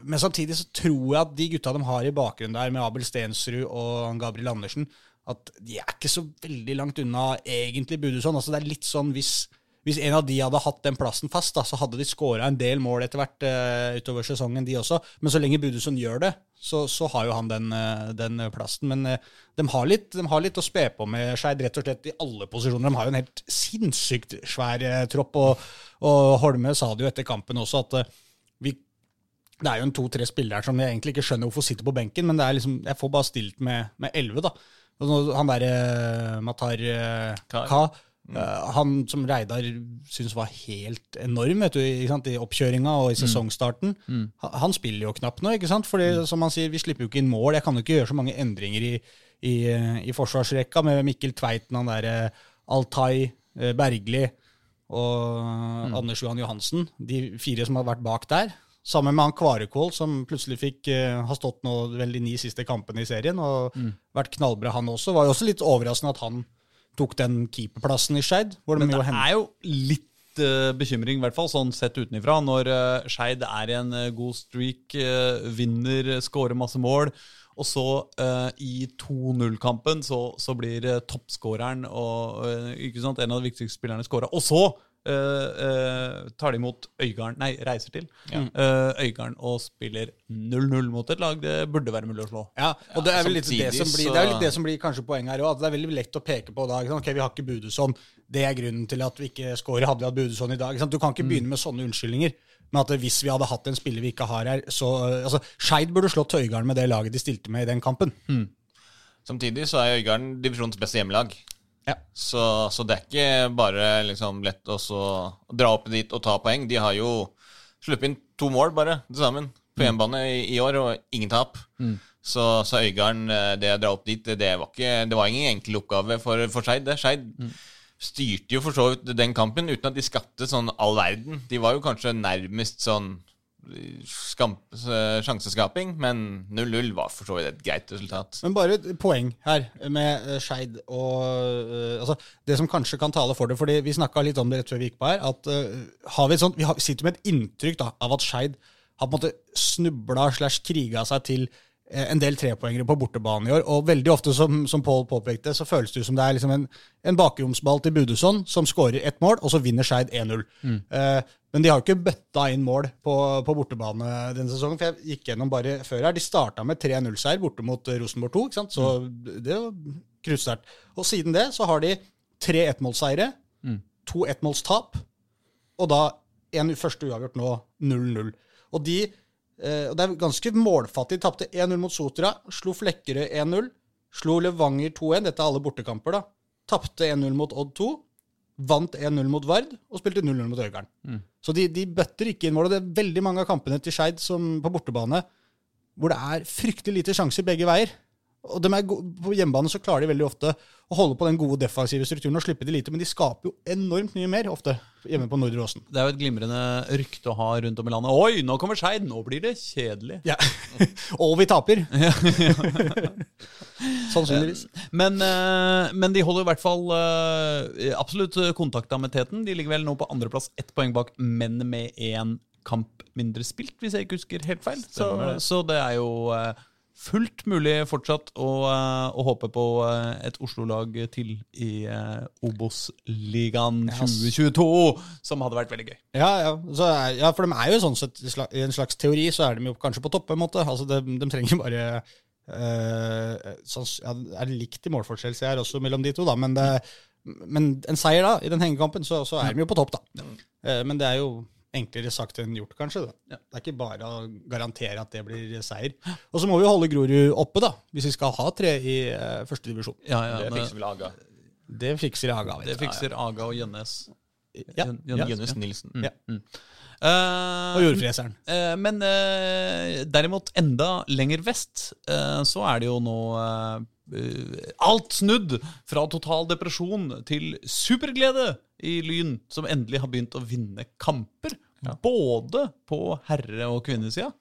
men samtidig så tror jeg at de gutta de har i bakgrunnen der, med Abel Stensrud og Gabriel Andersen, at de er ikke så veldig langt unna egentlig Budusson. Altså det er litt sånn hvis, hvis en av de hadde hatt den plassen fast, da, så hadde de skåra en del mål etter hvert uh, utover sesongen, de også. Men så lenge Budusson gjør det, så, så har jo han den, uh, den plassen. Men uh, de, har litt, de har litt å spe på med Skeid, rett og slett i alle posisjoner. De har jo en helt sinnssykt svær eh, tropp, og, og Holme sa det jo etter kampen også, at eh, vi det er jo en to-tre spillere her som jeg egentlig ikke skjønner hvorfor sitter på benken, men liksom, jeg får bare stilt med, elleve, 11, da. Han derre Matar eh, Ka, mm. han som Reidar syns var helt enorm vet du, i oppkjøringa og i sesongstarten. Han, han spiller jo knapt nå, ikke sant? Fordi som han sier, vi slipper jo ikke inn mål. Jeg kan jo ikke gjøre så mange endringer i, i, eh, i forsvarsrekka med Mikkel Tveiten, han derre Altai, eh, Bergli og Anders Johan Johansen. De fire som har vært bak der. Sammen med han Kvarekål, som plutselig fikk uh, har stått nå vel de ni siste kampene i serien, og vært knallbra, han også. Var jo også litt overraskende at han tok den keeperplassen i Skeid. de Men jo det hen- er jo litt uh, bekymring, i hvert fall sånn sett utenifra, når uh, Skeid er i en god streak, vinner, scorer masse mål, og så uh, i 2-0-kampen så, så blir uh, toppskåreren og uh, en av de viktigste spillerne skåra. Og så eh, eh, tar de imot Øygarden, nei, reiser til eh, Øygarden og spiller 0-0 mot et lag det burde være mulig å slå. Ja, og det er vel litt det som blir, det er litt det som blir kanskje poenget her òg. Det er veldig lett å peke på da. Ok, vi har ikke Budusson. Det er grunnen til at vi ikke scorer. Hadde vi hatt Budusson i dag? Ikke sant? Du kan ikke begynne med sånne unnskyldninger. Men at hvis vi hadde hatt en spiller vi ikke har her, så altså, Skeid burde slått Øygarden med det laget de stilte med i den kampen. Samtidig så er Øygarden divisjonens beste hjemmelag. Ja. Så, så det er ikke bare liksom lett å dra opp dit og ta poeng. De har jo sluppet inn to mål bare til sammen på hjemmebane i, i år, og ingen tap. Så, så Øygarden, eh, det å dra opp dit, det var, ikke, det var ingen enkel oppgave for, for Skeid. Skeid mm. styrte jo for så vidt den kampen uten at de skapte sånn all verden. De var jo kanskje nærmest sånn sjanseskaping, men 0-0 var for så vidt et greit resultat. Men bare et poeng her med uh, Skeid og uh, altså, Det som kanskje kan tale for det, fordi vi snakka litt om det rett før vi gikk på her, at uh, har vi, et sånt, vi har, sitter med et inntrykk da, av at Skeid har på en måte snubla slash kriga seg til en del trepoengere på bortebane i år. Og veldig ofte, som, som Pål påpekte, så føles det som det er liksom en, en bakromsball til Budesson som skårer ett mål, og så vinner Skeid 1-0. Mm. Uh, men de har jo ikke bøtta inn mål på, på, bortebane denne sesongen. for Jeg gikk gjennom bare før her. De starta med 3-0-seier borte mot Rosenborg 2. ikke sant? Så mm. det var kruttsterkt. Og siden det så har de tre ettmålsseire, mm. to ettmålstap, og da en første uavgjort nå 0-0. Og de eh, Det er ganske målfattig. Tapte 1-0 mot Sotra, slo Flekkerøy 1-0, slo Levanger 2-1. Dette er alle bortekamper, da. Tapte 1-0 mot Odd 2 vant 1-0 mot Vard og spilte 0-0 mot Øygarden. Mm. Så de, de, bøtter ikke inn mål. og Det er veldig mange av kampene til Skeid på bortebane hvor det er fryktelig lite sjanser begge veier. Og er, På hjemmebane så klarer de veldig ofte å holde på den gode defensive strukturen og slippe de lite, men de skaper jo enormt mye mer ofte hjemme på Nordre Åsen. Det er jo et glimrende rykte å ha rundt om i landet. Oi, nå kommer Skeid! Nå blir det kjedelig. Ja. (laughs) og vi taper! (laughs) (laughs) Sannsynligvis. Men, eh, men, de holder i hvert fall absolutt kontakta med teten. De ligger vel nå på andreplass, ett poeng bak, men med én kamp mindre spilt, hvis jeg ikke husker helt feil. Så, så det er jo eh, fullt mulig fortsatt å, uh, å håpe på uh, et Oslo-lag til i uh, Obos-ligaen 2022, som hadde vært veldig gøy. Ja, ja. Så, ja, for de er jo sånn sett i en slags teori så er de jo kanskje på topp, på en måte. Altså, de, de trenger bare sånn, ja, Er det likt i målforskjell, ser jeg også, mellom de to, da, men, det, men en seier da, i den hengekampen, så, så er de jo på topp, da. men det er jo enklere sagt enn gjort, kanskje. Ja. Det er ikke bare å garantere at det blir seier. Og så må vi jo holde Grorud oppe, da, hvis vi skal ha tre i uh, første divisjon. Ja, ja, det fikser vel Aga. Det fikser Aga. Det fikser Aga og Jønnes. Ja. Jønnes Nilsen. Mm. Mm. Uh, og jordfreseren. Uh, men uh, derimot enda lenger vest så er det jo nå alt snudd fra total depresjon til superglede i Lyn, som endelig har begynt å vinne kamper. Ja. Både på herre- og kvinnesida.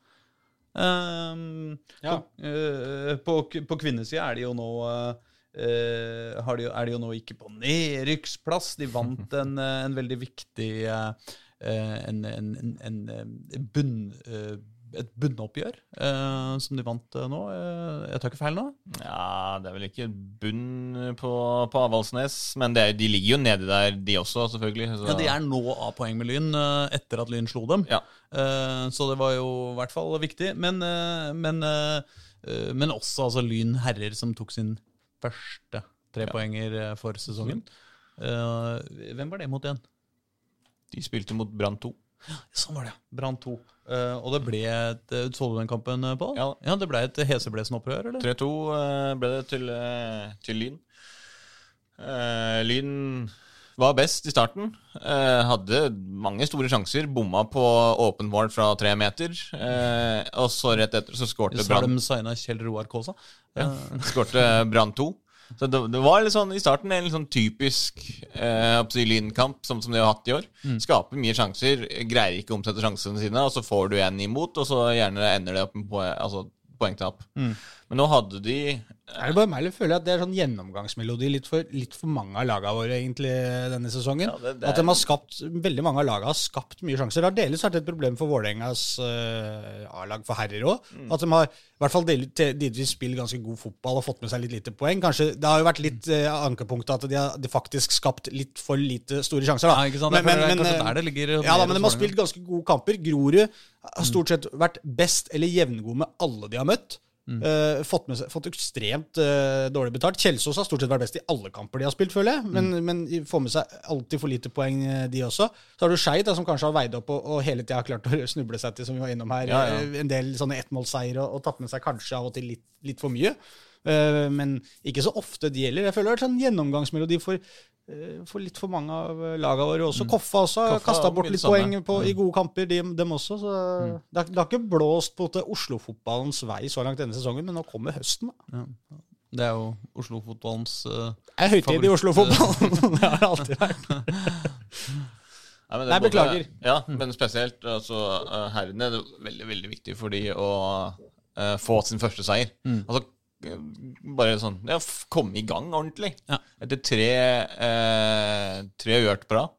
Um, ja. på, uh, på, på kvinnesida er de jo nå uh, de, er de jo nå ikke på nedrykksplass. De vant en, en veldig viktig uh, en, en, en, bunn et bunnoppgjør eh, som de vant eh, nå. Eh, jeg tar ikke feil nå? Ja, det er vel ikke bunn på, på Avaldsnes, men er, de ligger jo nedi der, de også, selvfølgelig. Så. Ja, De er nå av poeng med Lyn eh, etter at Lyn slo dem. Ja. Eh, så det var jo i hvert fall viktig. Men, men, men også altså, Lyn herrer, som tok sin første trepoenger ja. for sesongen. hvem var det mot igjen? De spilte mot Brann 2. Ja, Sånn var det. Brann 2. Uh, og det ble et uh, Så du den kampen, eh, Pål? Ja. ja. Det ble et heseblesende-opprør, eller? 3-2 uh, ble det til, til Lyn. Lyn var best i starten. hadde mange store sjanser. Bomma på åpen mål fra tre meter. og så rett etter så skårte Brann Så har de signa Kjell Roar Kaasa? Ja. skårte Brann 2. Så det, det, var litt sånn, i starten en litt sånn typisk eh, lynkamp, som, som de har hatt i år. Mm. Skaper mye sjanser, greier ikke å omsette sjansene sine, og så får du en imot, og så gjerne ender det opp med poeng, altså, poengtap. Mm. Men nå hadde de er det bare meg eller føler jeg at det er sånn gjennomgangsmelodi litt for, litt for mange av lagene våre egentlig denne sesongen? Ja, det, det er... At de har skapt, Veldig mange av lagene har skapt mye sjanser. Det har delvis vært et problem for Vålerengas uh, A-lag for herrer òg. Mm. At de har i hvert fall delvis spilt ganske god fotball og fått med seg litt lite poeng. Kanskje Det har jo vært litt uh, ankepunktet at de har de faktisk skapt litt for lite store sjanser. Da. Ja, ikke sant? Men, men, men, men der det ligger ja, da, men de har spilt ganske gode kamper. Grorud har stort sett vært best eller jevngod med alle de har møtt. Mm. Uh, fått, med, fått, ekstremt uh, dårlig betalt. Kjelsås har stort sett vært best i alle kamper de har spilt, føler jeg. Men, mm. men får med seg alltid for lite poeng, eh, de også. Så har du Skeid, som kanskje har veid opp og, og hele tida har klart å (laughs) snuble seg til, som vi var innom her, ja, ja. en del sånne ettmålseier og, og tatt med seg kanskje av og til litt, litt for mye. Uh, men ikke så ofte de gjelder. Jeg føler det har vært sånn gjennomgangsmelodi for Eh, for litt for mange av lagene våre også. Mm. Koffa også har kasta bort litt poeng på, mm. i gode kamper, de, dem også. Så mm. det, har, det, har, ikke blåst på Oslo-fotballens vei så langt denne sesongen, men nå kommer høsten. da. Ja. Det er jo Oslo-fotballens uh, Det er høytid i Oslo-fotballen. (laughs) det har det alltid vært. (laughs) Nei, men det Nei, er både- beklager. Ja, men spesielt altså, eh, herrene er det veldig, veldig viktig for de å uh, få sin første seier. Altså, eh, bare sånn Ja, komme i gang ordentlig. Ja. Etter tre, eh, tre på rad.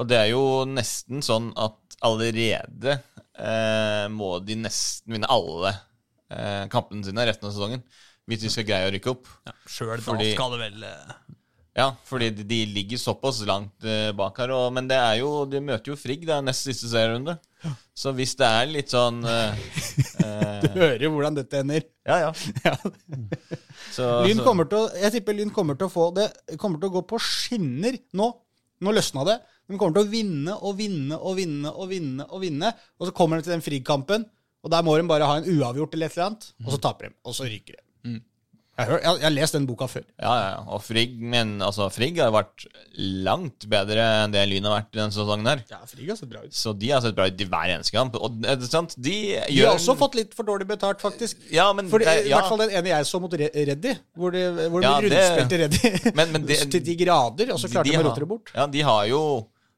Og det er jo nesten sånn at allerede eh, må de nesten vinne alle eh, kampene sine resten av sesongen. Hvis de skal greie å rykke opp. ja, Sjøl da skal det vel eh, Ja, fordi de, de ligger såpass langt eh, bak her. Og, men det er jo, de møter jo Frigg, det er nest siste serierunde. Så hvis det er litt sånn uh, (laughs) Du Hører jo hvordan dette ender. Ja, ja. (laughs) Ja. Så, Lyn kommer til å, jeg tipper Lyn kommer til å få det kommer til å gå på skinner nå. Nå løsna det. De kommer til å vinne og vinne og vinne og vinne. Og vinne. Og så kommer de til den frikampen, og der må de bare ha en uavgjort eller et eller annet. Og så taper de, og så ryker de. Jeg, har, lest den boka før. Ja, ja, ja. Og Frigg, men altså, Frigg har vært langt bedre enn det Lyn har vært denne sesongen her. Ja, Frigg har sett bra ut. Så de har sett bra ut i hver eneste kamp. Og er det sant? De gjør De har også fått litt for dårlig betalt, faktisk. Ja, men For det- I hvert fall den ene jeg så mot Reddy, hvor de, hvor de Ja, blir det- rundspilt i Reddy (laughs) Men- men det- (laughs) til de grader, og så klarte de, å har- rote det bort. Ja, de har jo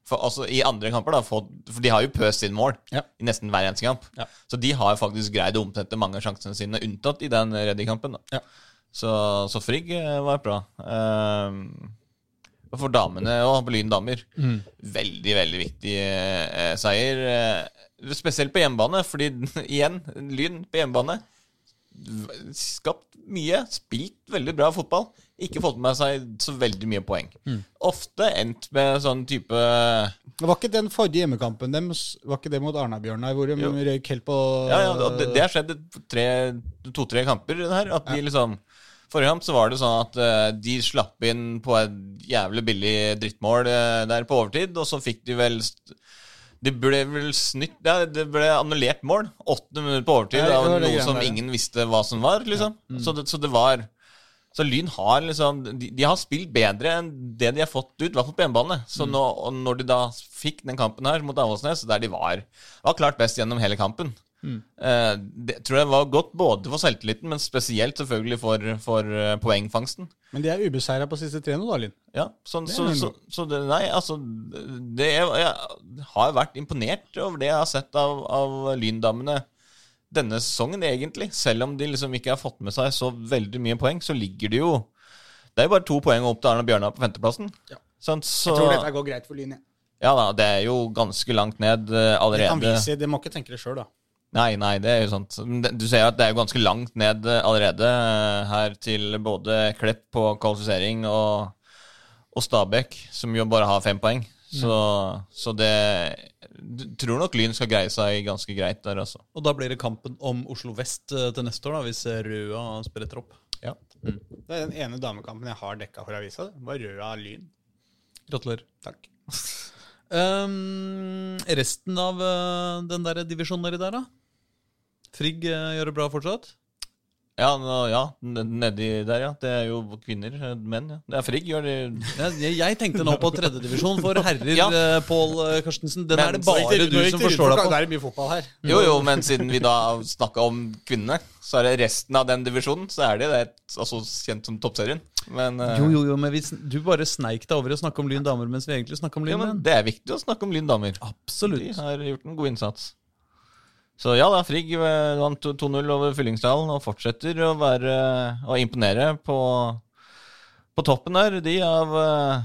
for, altså, I andre kamper, da, fått, for de har jo pøst inn mål Ja. i nesten hver eneste kamp. Ja. Så de har faktisk greid å omsette mange av sjansene sine, unntatt i den Reddy-kampen. da. Ja. Så, så Frigg eh, var bra. Uh, for damene og på Lyn damer, veldig, veldig viktig uh, seier. Uh, spesielt på hjemmebane, fordi (laughs) igjen, Lyn på hjemmebane skapt mye, spilt veldig bra fotball. Ikke fått med seg så veldig mye poeng. Ofte endt med sånn type Det var ikke den forrige hjemmekampen deres, var ikke det mot Arna-Bjørnar, hvor de Jo. røyk helt på Ja, ja, det, det har skjedd tre- to-tre kamper her. At de liksom Forrige kamp så var det sånn at eh, de slapp inn på et jævlig billig drittmål eh, der på overtid, og så fikk de vel Det ble vel snytt ja, Det ble annullert mål. Åtte minutter på overtid Ja, det av var det noe som ingen visste hva som var, liksom. Så, det, så det var så Lyn har liksom de, de har spilt bedre enn det de har fått ut, i hvert fall på hjemmebane. Så nå, og når de da fikk den kampen her mot Avaldsnes, der de var, var klart best gjennom hele kampen eh, Det tror jeg var godt både for selvtilliten, men spesielt selvfølgelig for, for eh, poengfangsten. Men de er ubeseira på siste tre nå, da, Lyn. Ja, Så, så, så, så det, Nei, altså det, Jeg har vært imponert over det jeg har sett av, av Lyndamene denne sesongen, egentlig. Selv om de liksom ikke har fått med seg så veldig mye poeng, så ligger de jo Det er jo bare to poeng opp til Arne Bjørnar på femteplassen. Ja. Sånn, så, Jeg tror dette går greit for Lyn. ja da, det er jo ganske langt ned allerede. Det kan vi vise, de må ikke tenke det sjøl, da. Nei, nei, det er jo sant. Du ser at det er jo ganske langt ned eh, allerede eh, her til både Klepp på kvalifisering og, og Stabæk, som jo bare har fem poeng. Så, så det Tror nok Lyn skal greie seg ganske greit der, altså. Og da blir det kampen om Oslo vest eh, til neste år, da, hvis eh, Røa spretter opp. Ja. Det er den ene damekampen jeg har dekka for avisa. Det var Røa Lyn. Gratulerer. Takk. Um, (laughs) resten av eh, den der divisjonen nedi der, da? Frigg gjør det bra fortsatt? Ja, nå, ja, nedi der, ja. Det er jo kvinner. eh, Menn, ja. Det er Frigg, gjør det Ja, jeg, jeg tenkte nå på tredjedivisjon for herrer, Ja. eh, Pål eh, Karstensen. Den Men er det bare du som forstår deg på. Det er mye fotball her. (laughs) Jo, jo, men siden vi da snakka om kvinnene, så er det resten av den divisjonen, så er det det altså kjent som toppserien. Men, uh, Jo, jo, jo, men vi, du bare sneik deg over i å snakke om Lyn damer mens vi egentlig snakker om Lyn men Ja, det er viktig å snakke om Lyn damer. De har gjort en god innsats. Så ja da, Frigg eh, vant 2-0 over Fyllingsdalen og fortsetter å være å imponere på, på toppen der, de av, eh,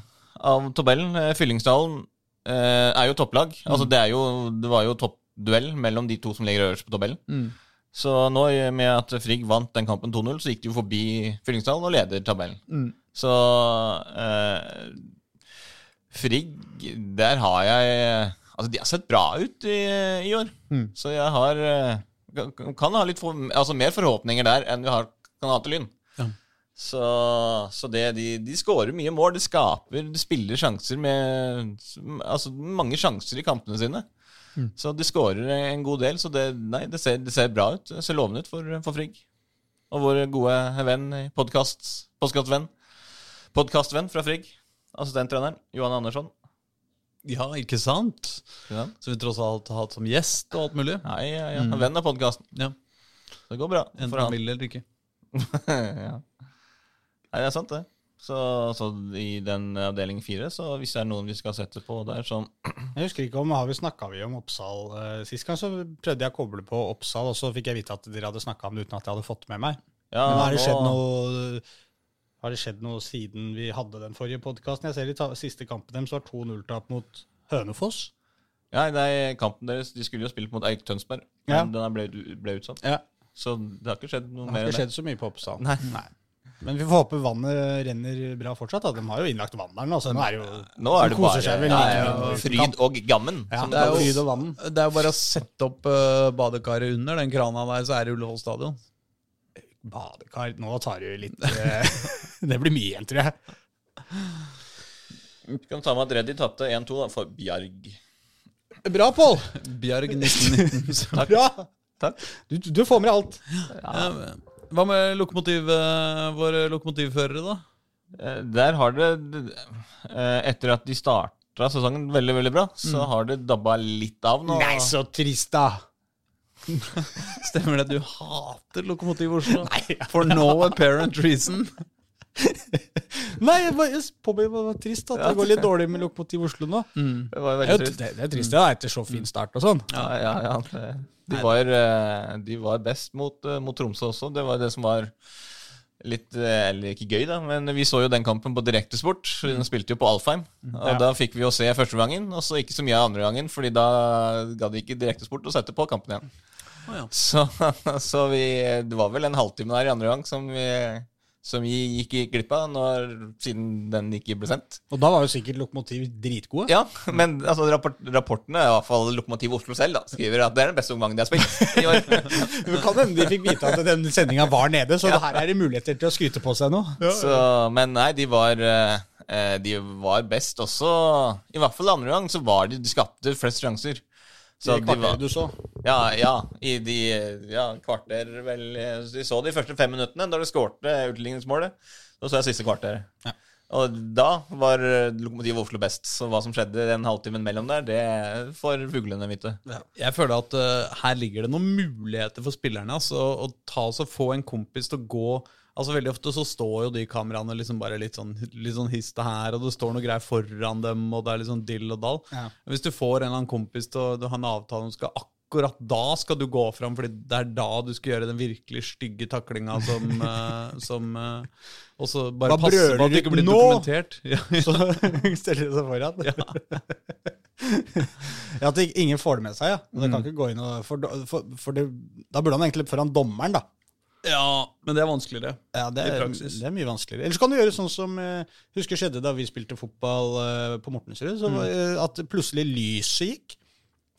av tabellen. Eh, Fyllingsdalen eh, er jo topplag. Altså det, er jo, det var jo toppduell mellom de to som ligger øverst på tabellen. Mm. Så nå eh, med at Frigg vant den kampen 2-0, så gikk de jo forbi Fyllingsdalen og leder tabellen. Mm. Så eh, Frigg, der har jeg Altså, de har sett bra ut i, i år. Mm. Så jeg har eh, kan, ha litt for, altså mer forhåpninger der enn vi har, kan ha til Lyn. Ja. Så, så det, de, de skårer mye mål. De skaper, de spiller sjanser med Altså mange sjanser i kampene sine. Så de skårer en god del. Så det, nei, det, ser, det ser bra ut. Det ser lovende ut for, for Frigg. Og vår gode venn, podkast, podkastvenn Podkastvenn fra Frigg, assistenttreneren Johan Andersson. Ja, ikke sant? Ja, Som vi tross alt har hatt som gjest og alt mulig. ja, ja, ja. Venn av podkasten. Ja, Det går bra Enten han vil eller ikke. (laughs) ja. Nei, det er sant, det. Så, så i den avdeling fire, så hvis det er noen vi skal sette på der som (clears throat) Jeg husker ikke om har vi snakka om Oppsal uh, sist gang, så prøvde jeg å koble på Oppsal, og så fikk jeg vite at dere hadde snakka om det uten at jeg hadde fått med meg. ja, Men har det skjedd noe Har det skjedd noe siden vi hadde den forrige podkasten? Jeg ser i siste kampen deres var 2-0-tap mot Hønefoss. Ja, nei, kampen deres De skulle jo spilt mot Eik Tønsberg, men Ja. den ble, ble utsatt. Ja. Så det har ikke skjedd noe mer. Det mer har enn ikke det. skjedd så mye på Oppsal. Nei. Men vi får håpe vannet renner bra fortsatt. Da. De har jo innlagt vann der nå, så nå er det jo Nå er det de koser seg vel ja, ja, fryd og gammen. Ja, det er jo fryd og vann. Det er jo bare å sette opp uh, badekaret under den krana der, så er det Ullevål stadion. Badekar Nå tar du litt eh, (laughs) Det blir mye igjen, tror jeg. Vi kan ta med at Reddy tapte 1-2 da, for Bjarg. Bra, Pål! Bjarg (laughs) 1919. Bra! Takk. Du, du får med alt. Ja, Hva med lokomotiv, uh, våre lokomotivførere, da? Eh, Der har det eh, Etter at de starta sesongen veldig, veldig bra, så har det dabba litt av nå. Nei, så trist, da. (laughs) Stemmer det at du hater Lokomotiv Oslo? For no apparent reason. (laughs) Nei, jeg bare jeg påbøyer meg, det var trist at det går litt dårlig med Lokomotiv Oslo nå. Det var veldig jo- trist. det, det er trist, ja, etter så fin start og sånn. Ja, ja, ja. De var, eh, de var best mot, eh, mot Tromsø også. Det var det som var litt eh, Eller ikke gøy, da, men vi så jo den kampen på direktesport. Den spilte jo på Alfheim. Og Ja. da fikk vi jo se første gangen, og så ikke så mye andre gangen, Fordi da gadd ikke direktesport å sette på kampen igjen. Oh, ja. Så, (laughs) så vi Det var vel en halvtime der i andre gang som vi, som vi gikk i glipp av, når, siden den ikke ble sendt. Og da var jo sikkert Lokomotiv dritgode. Ja, men altså, rapport, rapportene, i hvert fall Lokomotiv Oslo selv, da, skriver at det er den beste omgangen de har spilt i år. (laughs) Det kan hende de fikk vite at den sendinga var nede, så her er det muligheter til å skryte på seg nå. Så, men nei, de var eh, De var best også. I hvert fall andre gang så var de De skapte flest sjanser. Så I de var, du så. ja, ja, i de ja, kvarter vel Vi så de første fem minuttene da de skårte utligningsmålet. Så så jeg siste kvarter. Ja. Og da var lokomotivet Lokomotiv Oslo best. Så hva som skjedde den halvtimen mellom der, det får fuglene vite. Jeg føler at uh, her ligger det noen muligheter for spillerne. Altså, å ta oss og få en kompis til å gå Altså Veldig ofte så står jo de kameraene liksom bare litt sånn, litt sånn histe her, og det står noe greier foran dem, og det er litt sånn dill og dall. Ja. Hvis du får en eller annen kompis til å du har en avtale om skal akkurat da skal du gå fram, fordi det er da du skal gjøre den virkelig stygge taklinga som, uh, (laughs) som uh, Og så bare Da passe på at det ikke blir nå! dokumentert. (laughs) Ja, Så steller de seg foran. (laughs) Ja. At ingen får det med seg, ja. Men det kan ikke gå inn og For, for, for det, da burde han egentlig foran dommeren, da. Ja, men det er vanskeligere. Ja, det I er, praksis. det er mye vanskeligere. Ellers kan du gjøre sånn som eh, husker skjedde da vi spilte fotball eh, på Mortensrud. Så, var, eh, at plutselig lyset gikk.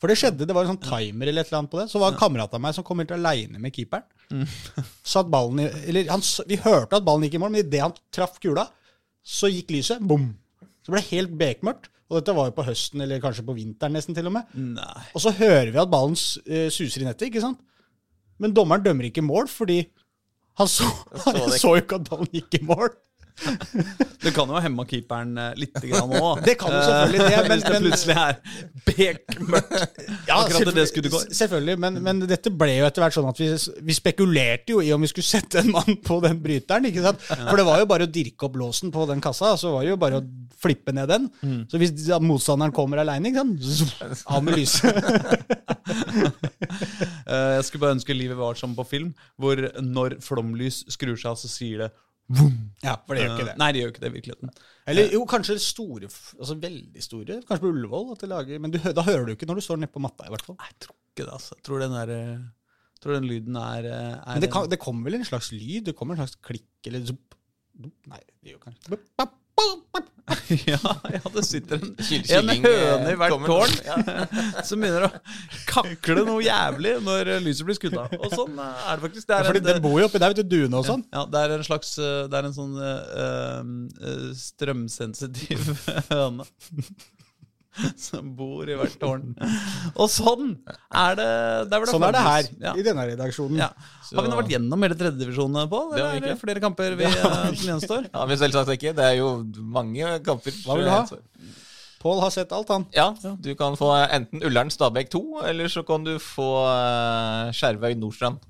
For det skjedde, det var en sånn timer eller et eller annet på det. Så var en kamerat av meg som kom helt aleine med keeperen. (laughs) Satt ballen i Eller han, vi hørte at ballen gikk i mål, men idet han traff kula, så gikk lyset. Bom! Så ble det helt bekmørkt. Og dette var jo på høsten, eller kanskje på vinteren nesten til og med. Nei. Og så hører vi at ballen eh, suser i nettet, ikke sant? Men dommeren dømmer ikke mål, fordi han så, (laughs) han så jo ikke at ballen gikk i mål. Det kan jo hemma keeperen eh, litt òg. (laughs) Det kan jo selvfølgelig det, men- Hvis det plutselig er bekmørkt. Akkurat det det skulle gå. Selvfølgelig, men, men dette ble jo etter hvert sånn at vi, vi spekulerte jo i om vi skulle sette en mann på den bryteren. ikke sant? For det var jo bare å dirke opp låsen på den kassa, så var det jo bare å flippe ned den. Mm. Så hvis motstanderen kommer aleine, av med lyset. (laughs) Eh, Jeg skulle bare ønske livet var som på film, hvor når flomlys skrur seg av, så sier det. Ja, for det gjør ikke Eh, det. Nei, det gjør ikke det i virkeligheten. Eller jo, kanskje store, altså veldig store. Kanskje på Ullevål. at de lager, Men du, da hører du ikke når du står nede på matta, i hvert fall. Nei, jeg tror ikke det, altså. Jeg tror den, der, eh, tror den lyden er, eh, er Men det, kan, det kommer vel en slags lyd? Det kommer en slags klikk eller. Zup. Nei, det gjør kanskje (laughs) Ja, ja, det sitter en, en høne i eh, hvert tårn (laughs) Ja. som begynner å kakle noe jævlig når eh, lyset blir skutt av. Og sånn eh, er det faktisk. Det Ja, er fordi en, den bor jo oppi der, vet du, duene og sånn. Ja, det er en slags eh, Det er en sånn eh, eh, strømsensitiv (laughs) høne. (laughs) Som bor i hvert tårn. Og sånn er det der hvor Sånn er det her. Ja. i denne redaksjonen. Ja. Har vi nå vært gjennom hele tredjedivisjonen, Pål? Det Eller er det flere kamper vi, (laughs) eh, som gjenstår? Ja, men selvsagt ikke. Det er jo mange kamper. Hva vil du ha? Pål har sett alt, han. Ja, du kan få enten Ullern Stabæk 2, eller så kan du få uh, Skjervøy Nordstrand.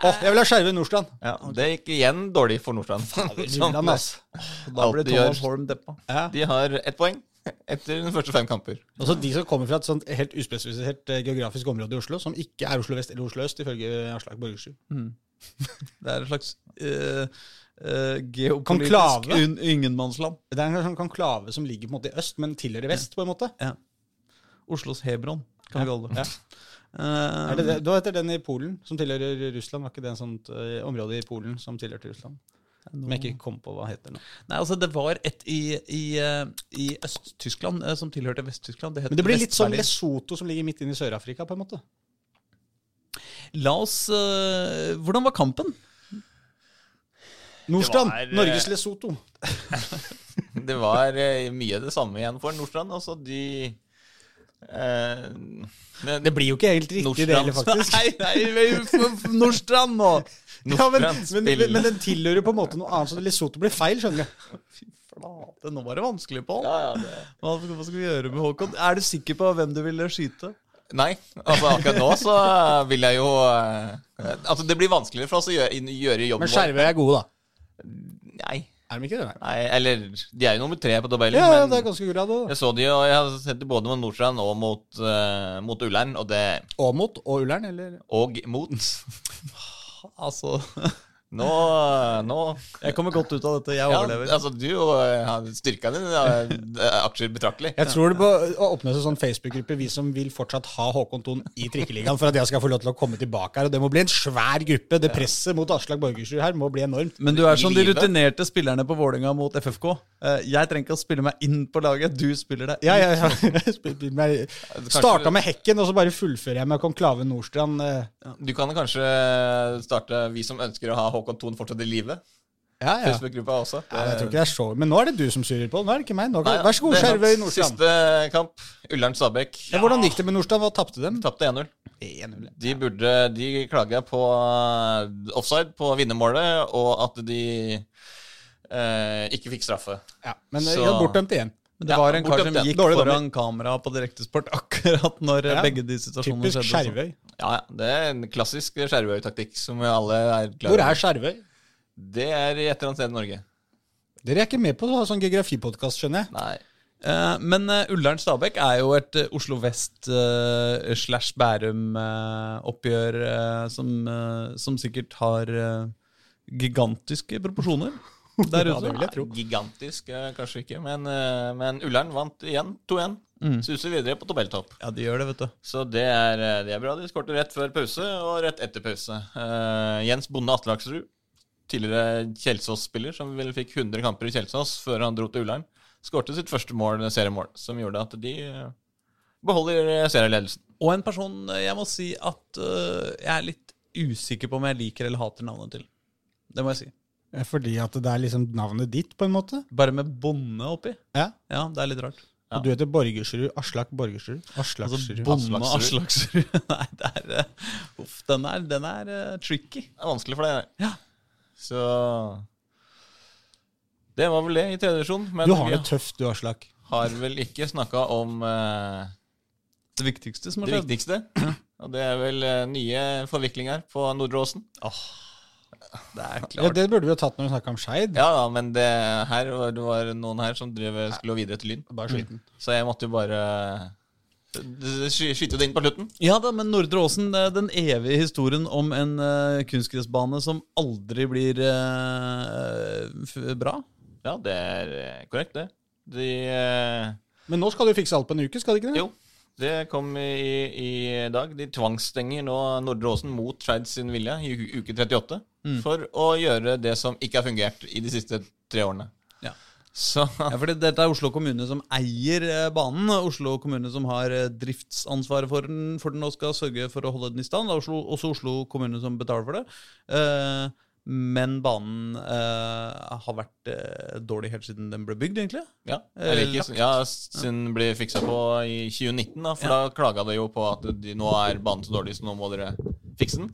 Å, jeg vil ha Skjervøy Nordstrand. Ja, det gikk igjen dårlig for Nordstrand. Som Nordland. Da ble Thomas. Holm deppa. Ja. De har ett poeng etter de første fem kamper. Også de som kommer fra et sånt helt uspesifisert eh, geografisk område i Oslo, som ikke er Oslo vest eller Oslo øst, ifølge Aslak Borgersrud. (laughs) Det er en slags uh, geopolitisk un ingenmannsland. Det er en sånn konklave som ligger på en måte i øst, men tilhører vest, på en måte. Ja. Oslos Hebron, kan vi kalle det. Ja. Uh, Er det, det? Da heter den i Polen, som tilhører Russland. Var ikke det en sånt uh, område i Polen som tilhørte Russland? Som jeg ikke kom på hva heter nå. Nei, altså Det var et i, i, eh, i Øst-Tyskland eh, som tilhørte Vest-Tyskland. Det Men det blir litt som Lesotho, som ligger midt inne i Sør-Afrika, på en måte. La oss uh, Hvordan var kampen? Nordstrand! Det var, Norges Lesotho. (laughs) Det var mye det samme igjen for Nordstrand. Altså, de eh, men- Det blir jo ikke helt riktig, det heller, faktisk. (laughs) Nei, nei, Nordstrand nå! Ja, men, men, men den tilhører på en måte noe annet, så Lesotho blir feil, skjønner du. (laughs) Flate, nå var det vanskelig, Pål. Ja, ja, det. Hva, hva skal vi gjøre med Håkon? Er du sikker på hvem du ville skyte? Nei, altså akkurat nå så vil jeg jo eh, Altså det blir vanskeligere for oss å gjøre, gjøre jobben Men Skjervøy er gode, da. Nei, Er de ikke det? Nei. nei, eller De er jo nummer tre på tabellen, Ja, det er ganske grad, da. jeg så de, og jeg har sett de både mot Nordstrand og mot, uh, mot Ullern, og det Åmot og Ullern, eller? Og mot. (laughs) (laughs) Altså (laughs) Nå, nå Jeg kommer godt ut av dette. Jeg ja, overlever. altså Du og har styrka din Er aksjer betraktelig. Jeg tror det bør åpnes en sånn Facebook-gruppe, vi som vil fortsatt ha Håkon Thon i Trikkeligaen, for at jeg skal få lov til å komme tilbake her. Og det må bli en svær gruppe. Det presset mot Aslak Borgersrud her må bli enormt. Men du er som de rutinerte spillerne på Vålerenga mot FFK. Eh, Jeg trenger ikke å spille meg inn på laget, du spiller deg Ja, inn. ja, ja. (laughs) Spilte meg- Starta med Hekken, og så bare fullfører jeg med Konklave Nordstrand. eh. Du kan kanskje starte Vi som ønsker å ha Håkon Thon fortsatt i live. Ja, ja. Facebook-gruppa også. Ja, jeg tror ikke det er så Men nå er det du som syrer på. Nå er det ikke meg. Nå Nei, vær så god, det er. Skjervøy Nordstrand. Siste kamp. Ullern-Stabæk. Ja, hvordan gikk det med Nordstrand? Hva tapte dem? Tapte 1-0. 1-0. De burde De klaga på eh, offside på vinnermålet, og at de eh, ikke fikk straffe. Ja, men Så- ja, bortdømt igjen. Men det Ja, var en kar som gikk Dårlig foran kamera på direktesport akkurat når eh, Ja. begge de situasjonene Typisk skjedde. Typisk Skjervøy. Ja, ja. Det er en klassisk Skjervøy-taktikk som vi alle er klar Hvor er Skjervøy? Det er i et eller annet sted i Norge. Dere er ikke med på å ha sånn geografipodkast, skjønner jeg. Nei. Eh, Men uh, Ullern-Stabæk er jo et eh, Oslo vest eh, slash Bærum-oppgjør som, eh, som sikkert har eh, gigantiske proporsjoner (laughs) der Ja, ute. det vil. Gigantisk, eh, kanskje ikke, men, eh, men Ullern vant igjen 2-1. Mm. Suser videre på tabelltopp. Ja, de gjør det, vet du. Så det er, eh, det er bra. De skårte rett før pause og rett etter pause. Uh, Jens Bonde Atlaksrud, tidligere Kjelsås-spiller, som vel fikk 100 kamper i Kjelsås før han dro til Ullern, skårte sitt første mål, seriemål, som gjorde at de eh, beholder serieledelsen. Og en person jeg må si at uh, jeg er litt usikker på om jeg liker eller hater navnet til. Det må jeg si. Fordi at det er liksom navnet ditt, på en måte. Bare med bonde oppi. Ja. Ja, det er litt rart. Ja. Og du heter Borgersrud. Aslak Borgersrud. Altså, Aslaksrud. bonde Aslaksrud. (laughs) Nei, det er uh, Uff, den er, den er uh, tricky. Det er vanskelig for deg. Ja. Så Det var vel det i tredje divisjon. Du har det tøft, du, Aslak. har vel ikke snakka om uh, Det viktigste som har det viktigste. Og det er vel eh, nye forviklinger på Nordre Åsen. Det er Ja. Det burde vi jo tatt når vi snakka om Skeid. Ja da, men det, her var, det var noen her som drev, skulle videre til Lyn. Bare sliten. Så jeg måtte jo bare eh, skyte det inn på slutten. Ja da, men Nordre Åsen, eh, den evige historien om en uh, kunstgressbane som aldri blir uh, f bra. Ja, det er korrekt, det. De uh, Men nå skal du fikse alt på en uke, skal de ikke det? Jo, det kom i, i dag. De tvangsstenger nå Nordre Åsen mot Skeid sin vilje i uke 38 for å gjøre det som ikke har fungert i de siste tre årene. Ja. Så (laughs) Ja, fordi Dette er Oslo kommune som eier eh, banen. Oslo kommune som har eh, driftsansvaret for den, for den og skal sørge for å holde den i stand. Det er Oslo, også Oslo kommune som betaler for det. Eh, men banen eh, har vært eh, dårlig helt siden den ble bygd, egentlig. ja, Eh, ikke, ja, siden den ble fiksa på i 2019, da, for Ja. da klaga de jo på at de, nå er banen så dårlig, så nå må dere fikse den.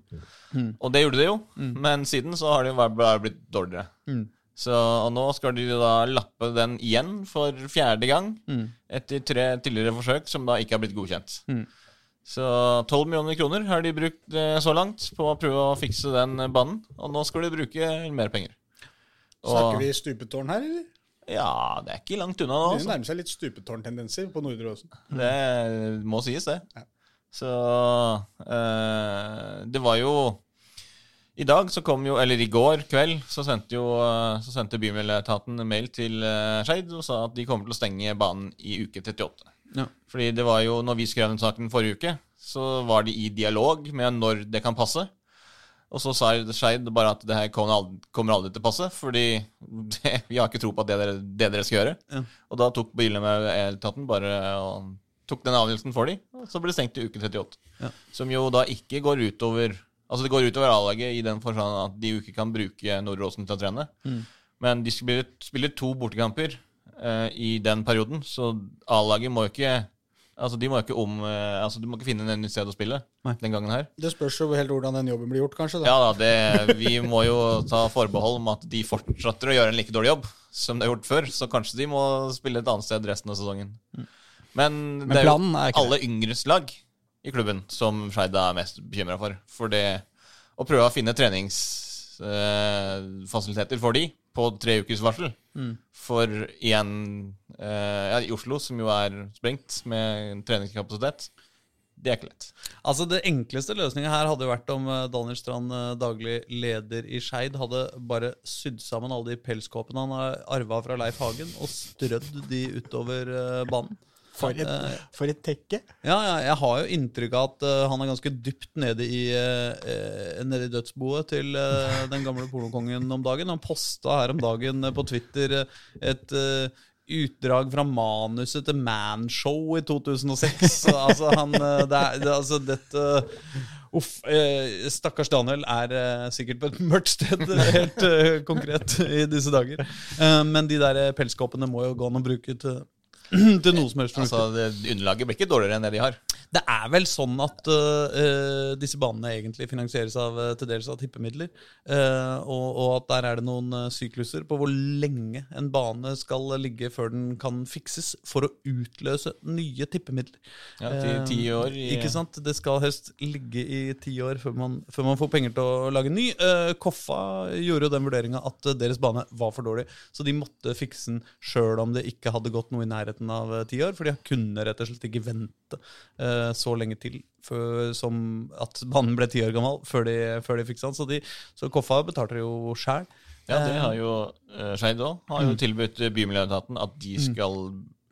Mm. Og det gjorde de jo, men siden så har det bare blitt dårligere. Mm. Så, og nå skal de da lappe den igjen for fjerde gang, Mm. etter tre tidligere forsøk som da ikke har blitt godkjent. Mm. Så 12 millioner kroner har de brukt eh, så langt på å prøve å fikse den banen. Og nå skal de bruke mer penger. Snakker vi stupetårn her, eller? Ja, det er ikke langt unna nå. Det Altså. nærmer seg litt stupetårntendenser på Nordre Åsen. Det må sies, det. Ja. Så eh, Det var jo I dag så kom jo Eller i går kveld så sendte jo eh, Så sendte Bymiljøetaten en mail til uh, Skeid og sa at de kommer til å stenge banen i uke 38. Ja. Fordi det var jo Når vi skrev den saken forrige uke, så var de i dialog med når det kan passe. Og så sa Skeid bare at det her kommer aldri, kommer aldri til å passe, fordi (laughs) det, vi har ikke tro på at det dere, det dere skal gjøre. Ja. Og da tok Bymiljøetaten bare og tok den avgjørelsen for dem, og så ble det stengt i uke 38. Ja. Som jo da ikke går utover Altså det går utover A-laget i den forstand at de jo ikke kan bruke Nordåsen til å trene. Mm. Men de spiller, spiller to bortekamper eh, i den perioden, så A-laget må jo ikke Altså De må ikke om eh, Altså Du må ikke finne en nytt sted å spille Nei. den gangen her. Det spørs jo helt hvordan den jobben blir gjort, kanskje. da. Ja da, det, Vi må jo ta forbehold om at de fortsetter å gjøre en like dårlig jobb som de har gjort før. Så kanskje de må spille et annet sted resten av sesongen. Men, Men det er jo alle yngres lag i klubben som Skeid er mest bekymra for. For det å prøve å finne treningsfasiliteter for de på tre ukers varsel For igjen eh, ja, i Oslo, som jo er sprengt med treningskapasitet, det er ikke lett. Altså Det enkleste løsninga her hadde jo vært om eh, Daniel Strand, eh, daglig leder i Skeid, hadde bare sydd sammen alle de pelskåpene han har arva fra Leif Hagen, og strødd de utover banen. For et, Eh, for et tekke. Ja, ja, jeg har jo inntrykk av at uh, han er ganske dypt nede i, eh, nede i dødsboet til uh, den gamle pornokongen om dagen. Han posta her om dagen på Twitter et utdrag fra manuset til Manshow i 2006. Så, (laughs) altså, han det er, det, altså, dette Uff. Eh, stakkars Daniel er eh, sikkert på et mørkt sted, helt eh, konkret, i disse dager. Men de der pelskåpene må jo gå an å bruke til, (clears throat) til noe som helst. Altså, det, Underlaget blir ikke dårligere enn det de har. Det er vel sånn at uh, disse banene egentlig finansieres av øh, til dels av tippemidler. Uh, og, og at der er det noen sykluser på hvor lenge en bane skal ligge før den kan fikses for å utløse nye tippemidler. Ja, ti, Eh, ti år i Ikke sant? Det skal helst ligge i ti år før man, før man får penger til å lage ny. Eh, Koffa gjorde jo den vurderinga at eh, deres bane var for dårlig, så de måtte fikse den sjøl om det ikke hadde gått noe i nærheten av eh, ti år, for de kunne rett og slett ikke vente eh, så lenge til før, som at banen ble ti år gammel før de, før de fiksa den. Så, de, så Koffa betalte jo sjæl. Ja, det har jo uh, Skeid òg. Har jo tilbudt eh, Bymiljøetaten at de skal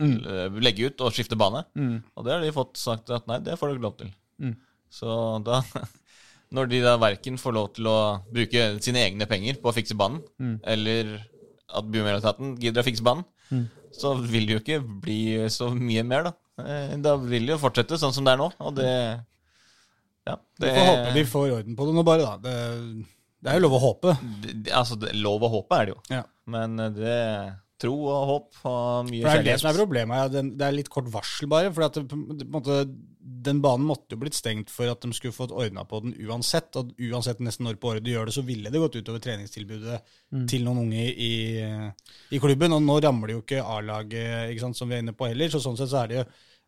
mm. legge ut og skifte bane. Og det har de fått sagt at nei, det får du ikke lov til. Så da (laughs) Når de da verken får lov til å bruke sine egne penger på å fikse banen, eller at Bymiljøetaten gidder å fikse banen, så vil det jo ikke bli så mye mer, da. Eh, Da vil det jo fortsette sånn som det er nå, og det Ja. Vi får håpe de får orden på det nå, bare. da. Det, det er jo lov å håpe. det, det- altså, det, lov å håpe er det jo. Ja. Men eh, det Tro og håp og mye kjærlighet. det er det som er problemet. Det er litt kort varsel, bare. For at det, på en måte, den banen måtte jo blitt stengt for at de skulle fått ordna på den uansett. Og uansett nesten når på året du gjør det, så ville det gått utover treningstilbudet til noen unge i, i klubben. Og nå rammer det jo ikke A-laget, som vi er inne på heller. Så sånn sett så er det jo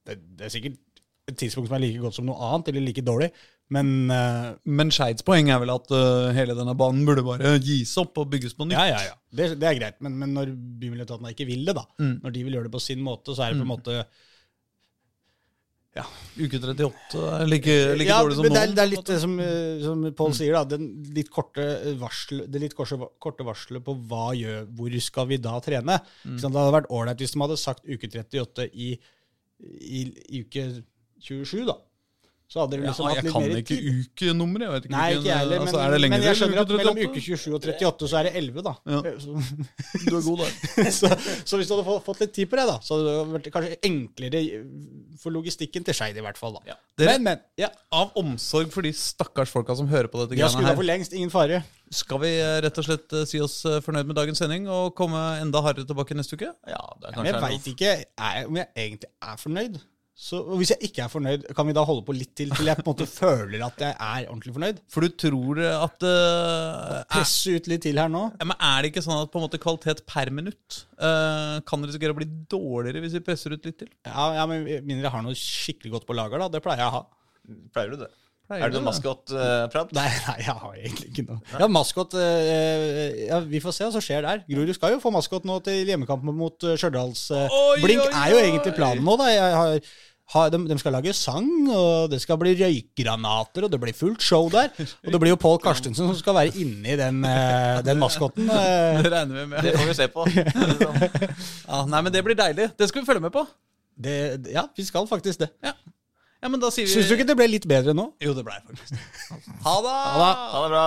det, det er sikkert et tidspunkt som er like godt som noe annet, eller like dårlig. Men uh, Men Skeids poeng er vel at uh, hele denne banen burde bare gis opp og bygges på nytt. Ja, ja, ja. Det, det er greit. Men, men når bymiljøetatene ikke vil det, da, når de vil gjøre det på sin måte, så er det på en måte Uke 38 er like, like ja, dårlig som men det er, nå. det er litt det som, eh, som Pål sier, da. Den litt korte varsel, det litt korte, korte varselet på hva gjør, hvor skal vi da trene. Mm. Det hadde vært ålreit hvis de hadde sagt uke 38 i, i, i uke 27, da. Så hadde de Ja, liksom hatt jeg kan ikke tid. ukenummeret. Jeg vet ikke Nei, ikke jeg heller, men, altså, det lenger men jeg skjønner at mellom uke 27 og 38 så er det 11, da. Ja. (laughs) Du er god da. (laughs) så, så hvis du hadde fått, litt tid på det, da, så hadde det vært kanskje enklere for logistikken til Skeid, i hvert fall. da. Ja. Dere- Men, men. Ja. Av omsorg for de stakkars folka som hører på dette greiene av for lengst, ingen fare. skal vi eh, rett og slett eh, si oss eh, fornøyd med dagens sending og komme enda hardere tilbake neste uke? Ja, det er Men jeg kanskje veit ikke om jeg egentlig er fornøyd. Så Hvis jeg ikke er fornøyd, kan vi da holde på litt til til jeg på en måte (laughs) føler at jeg er ordentlig fornøyd? For du tror eh, at uh, Presse ut litt til her nå. ja, men er det ikke sånn at på en måte kvalitet per minutt uh, kan risikere å bli dårligere hvis vi presser ut litt til? Ja, ja men Mindre jeg har noe skikkelig godt på lager, da. Det pleier jeg å ha. Pleier du det? Pleier er det du noe maskotprat? Uh, Nei, nei, jeg har egentlig ikke noe. Ja, maskot uh, ja, Vi får se hva som skjer der. Grorud skal jo få maskot nå til hjemmekampen mot uh, Stjørdals. eh, Blink er jo egentlig planen nå, da. Jeg har, har, de, de skal lage sang, og det skal bli røykgranater, og det blir fullt show der. Og det blir jo Pål Karstensen som skal være inni den, eh, den maskoten. (laughs) eh. Det regner vi med. Det får vi se på. (laughs) Ja, nei, men det blir deilig. Det skal vi følge med på. Det, ja, vi skal faktisk det. Ja, ja men da sier vi Syns du ikke det ble litt bedre nå? Jo, det blei faktisk. Ha det! Ha det bra.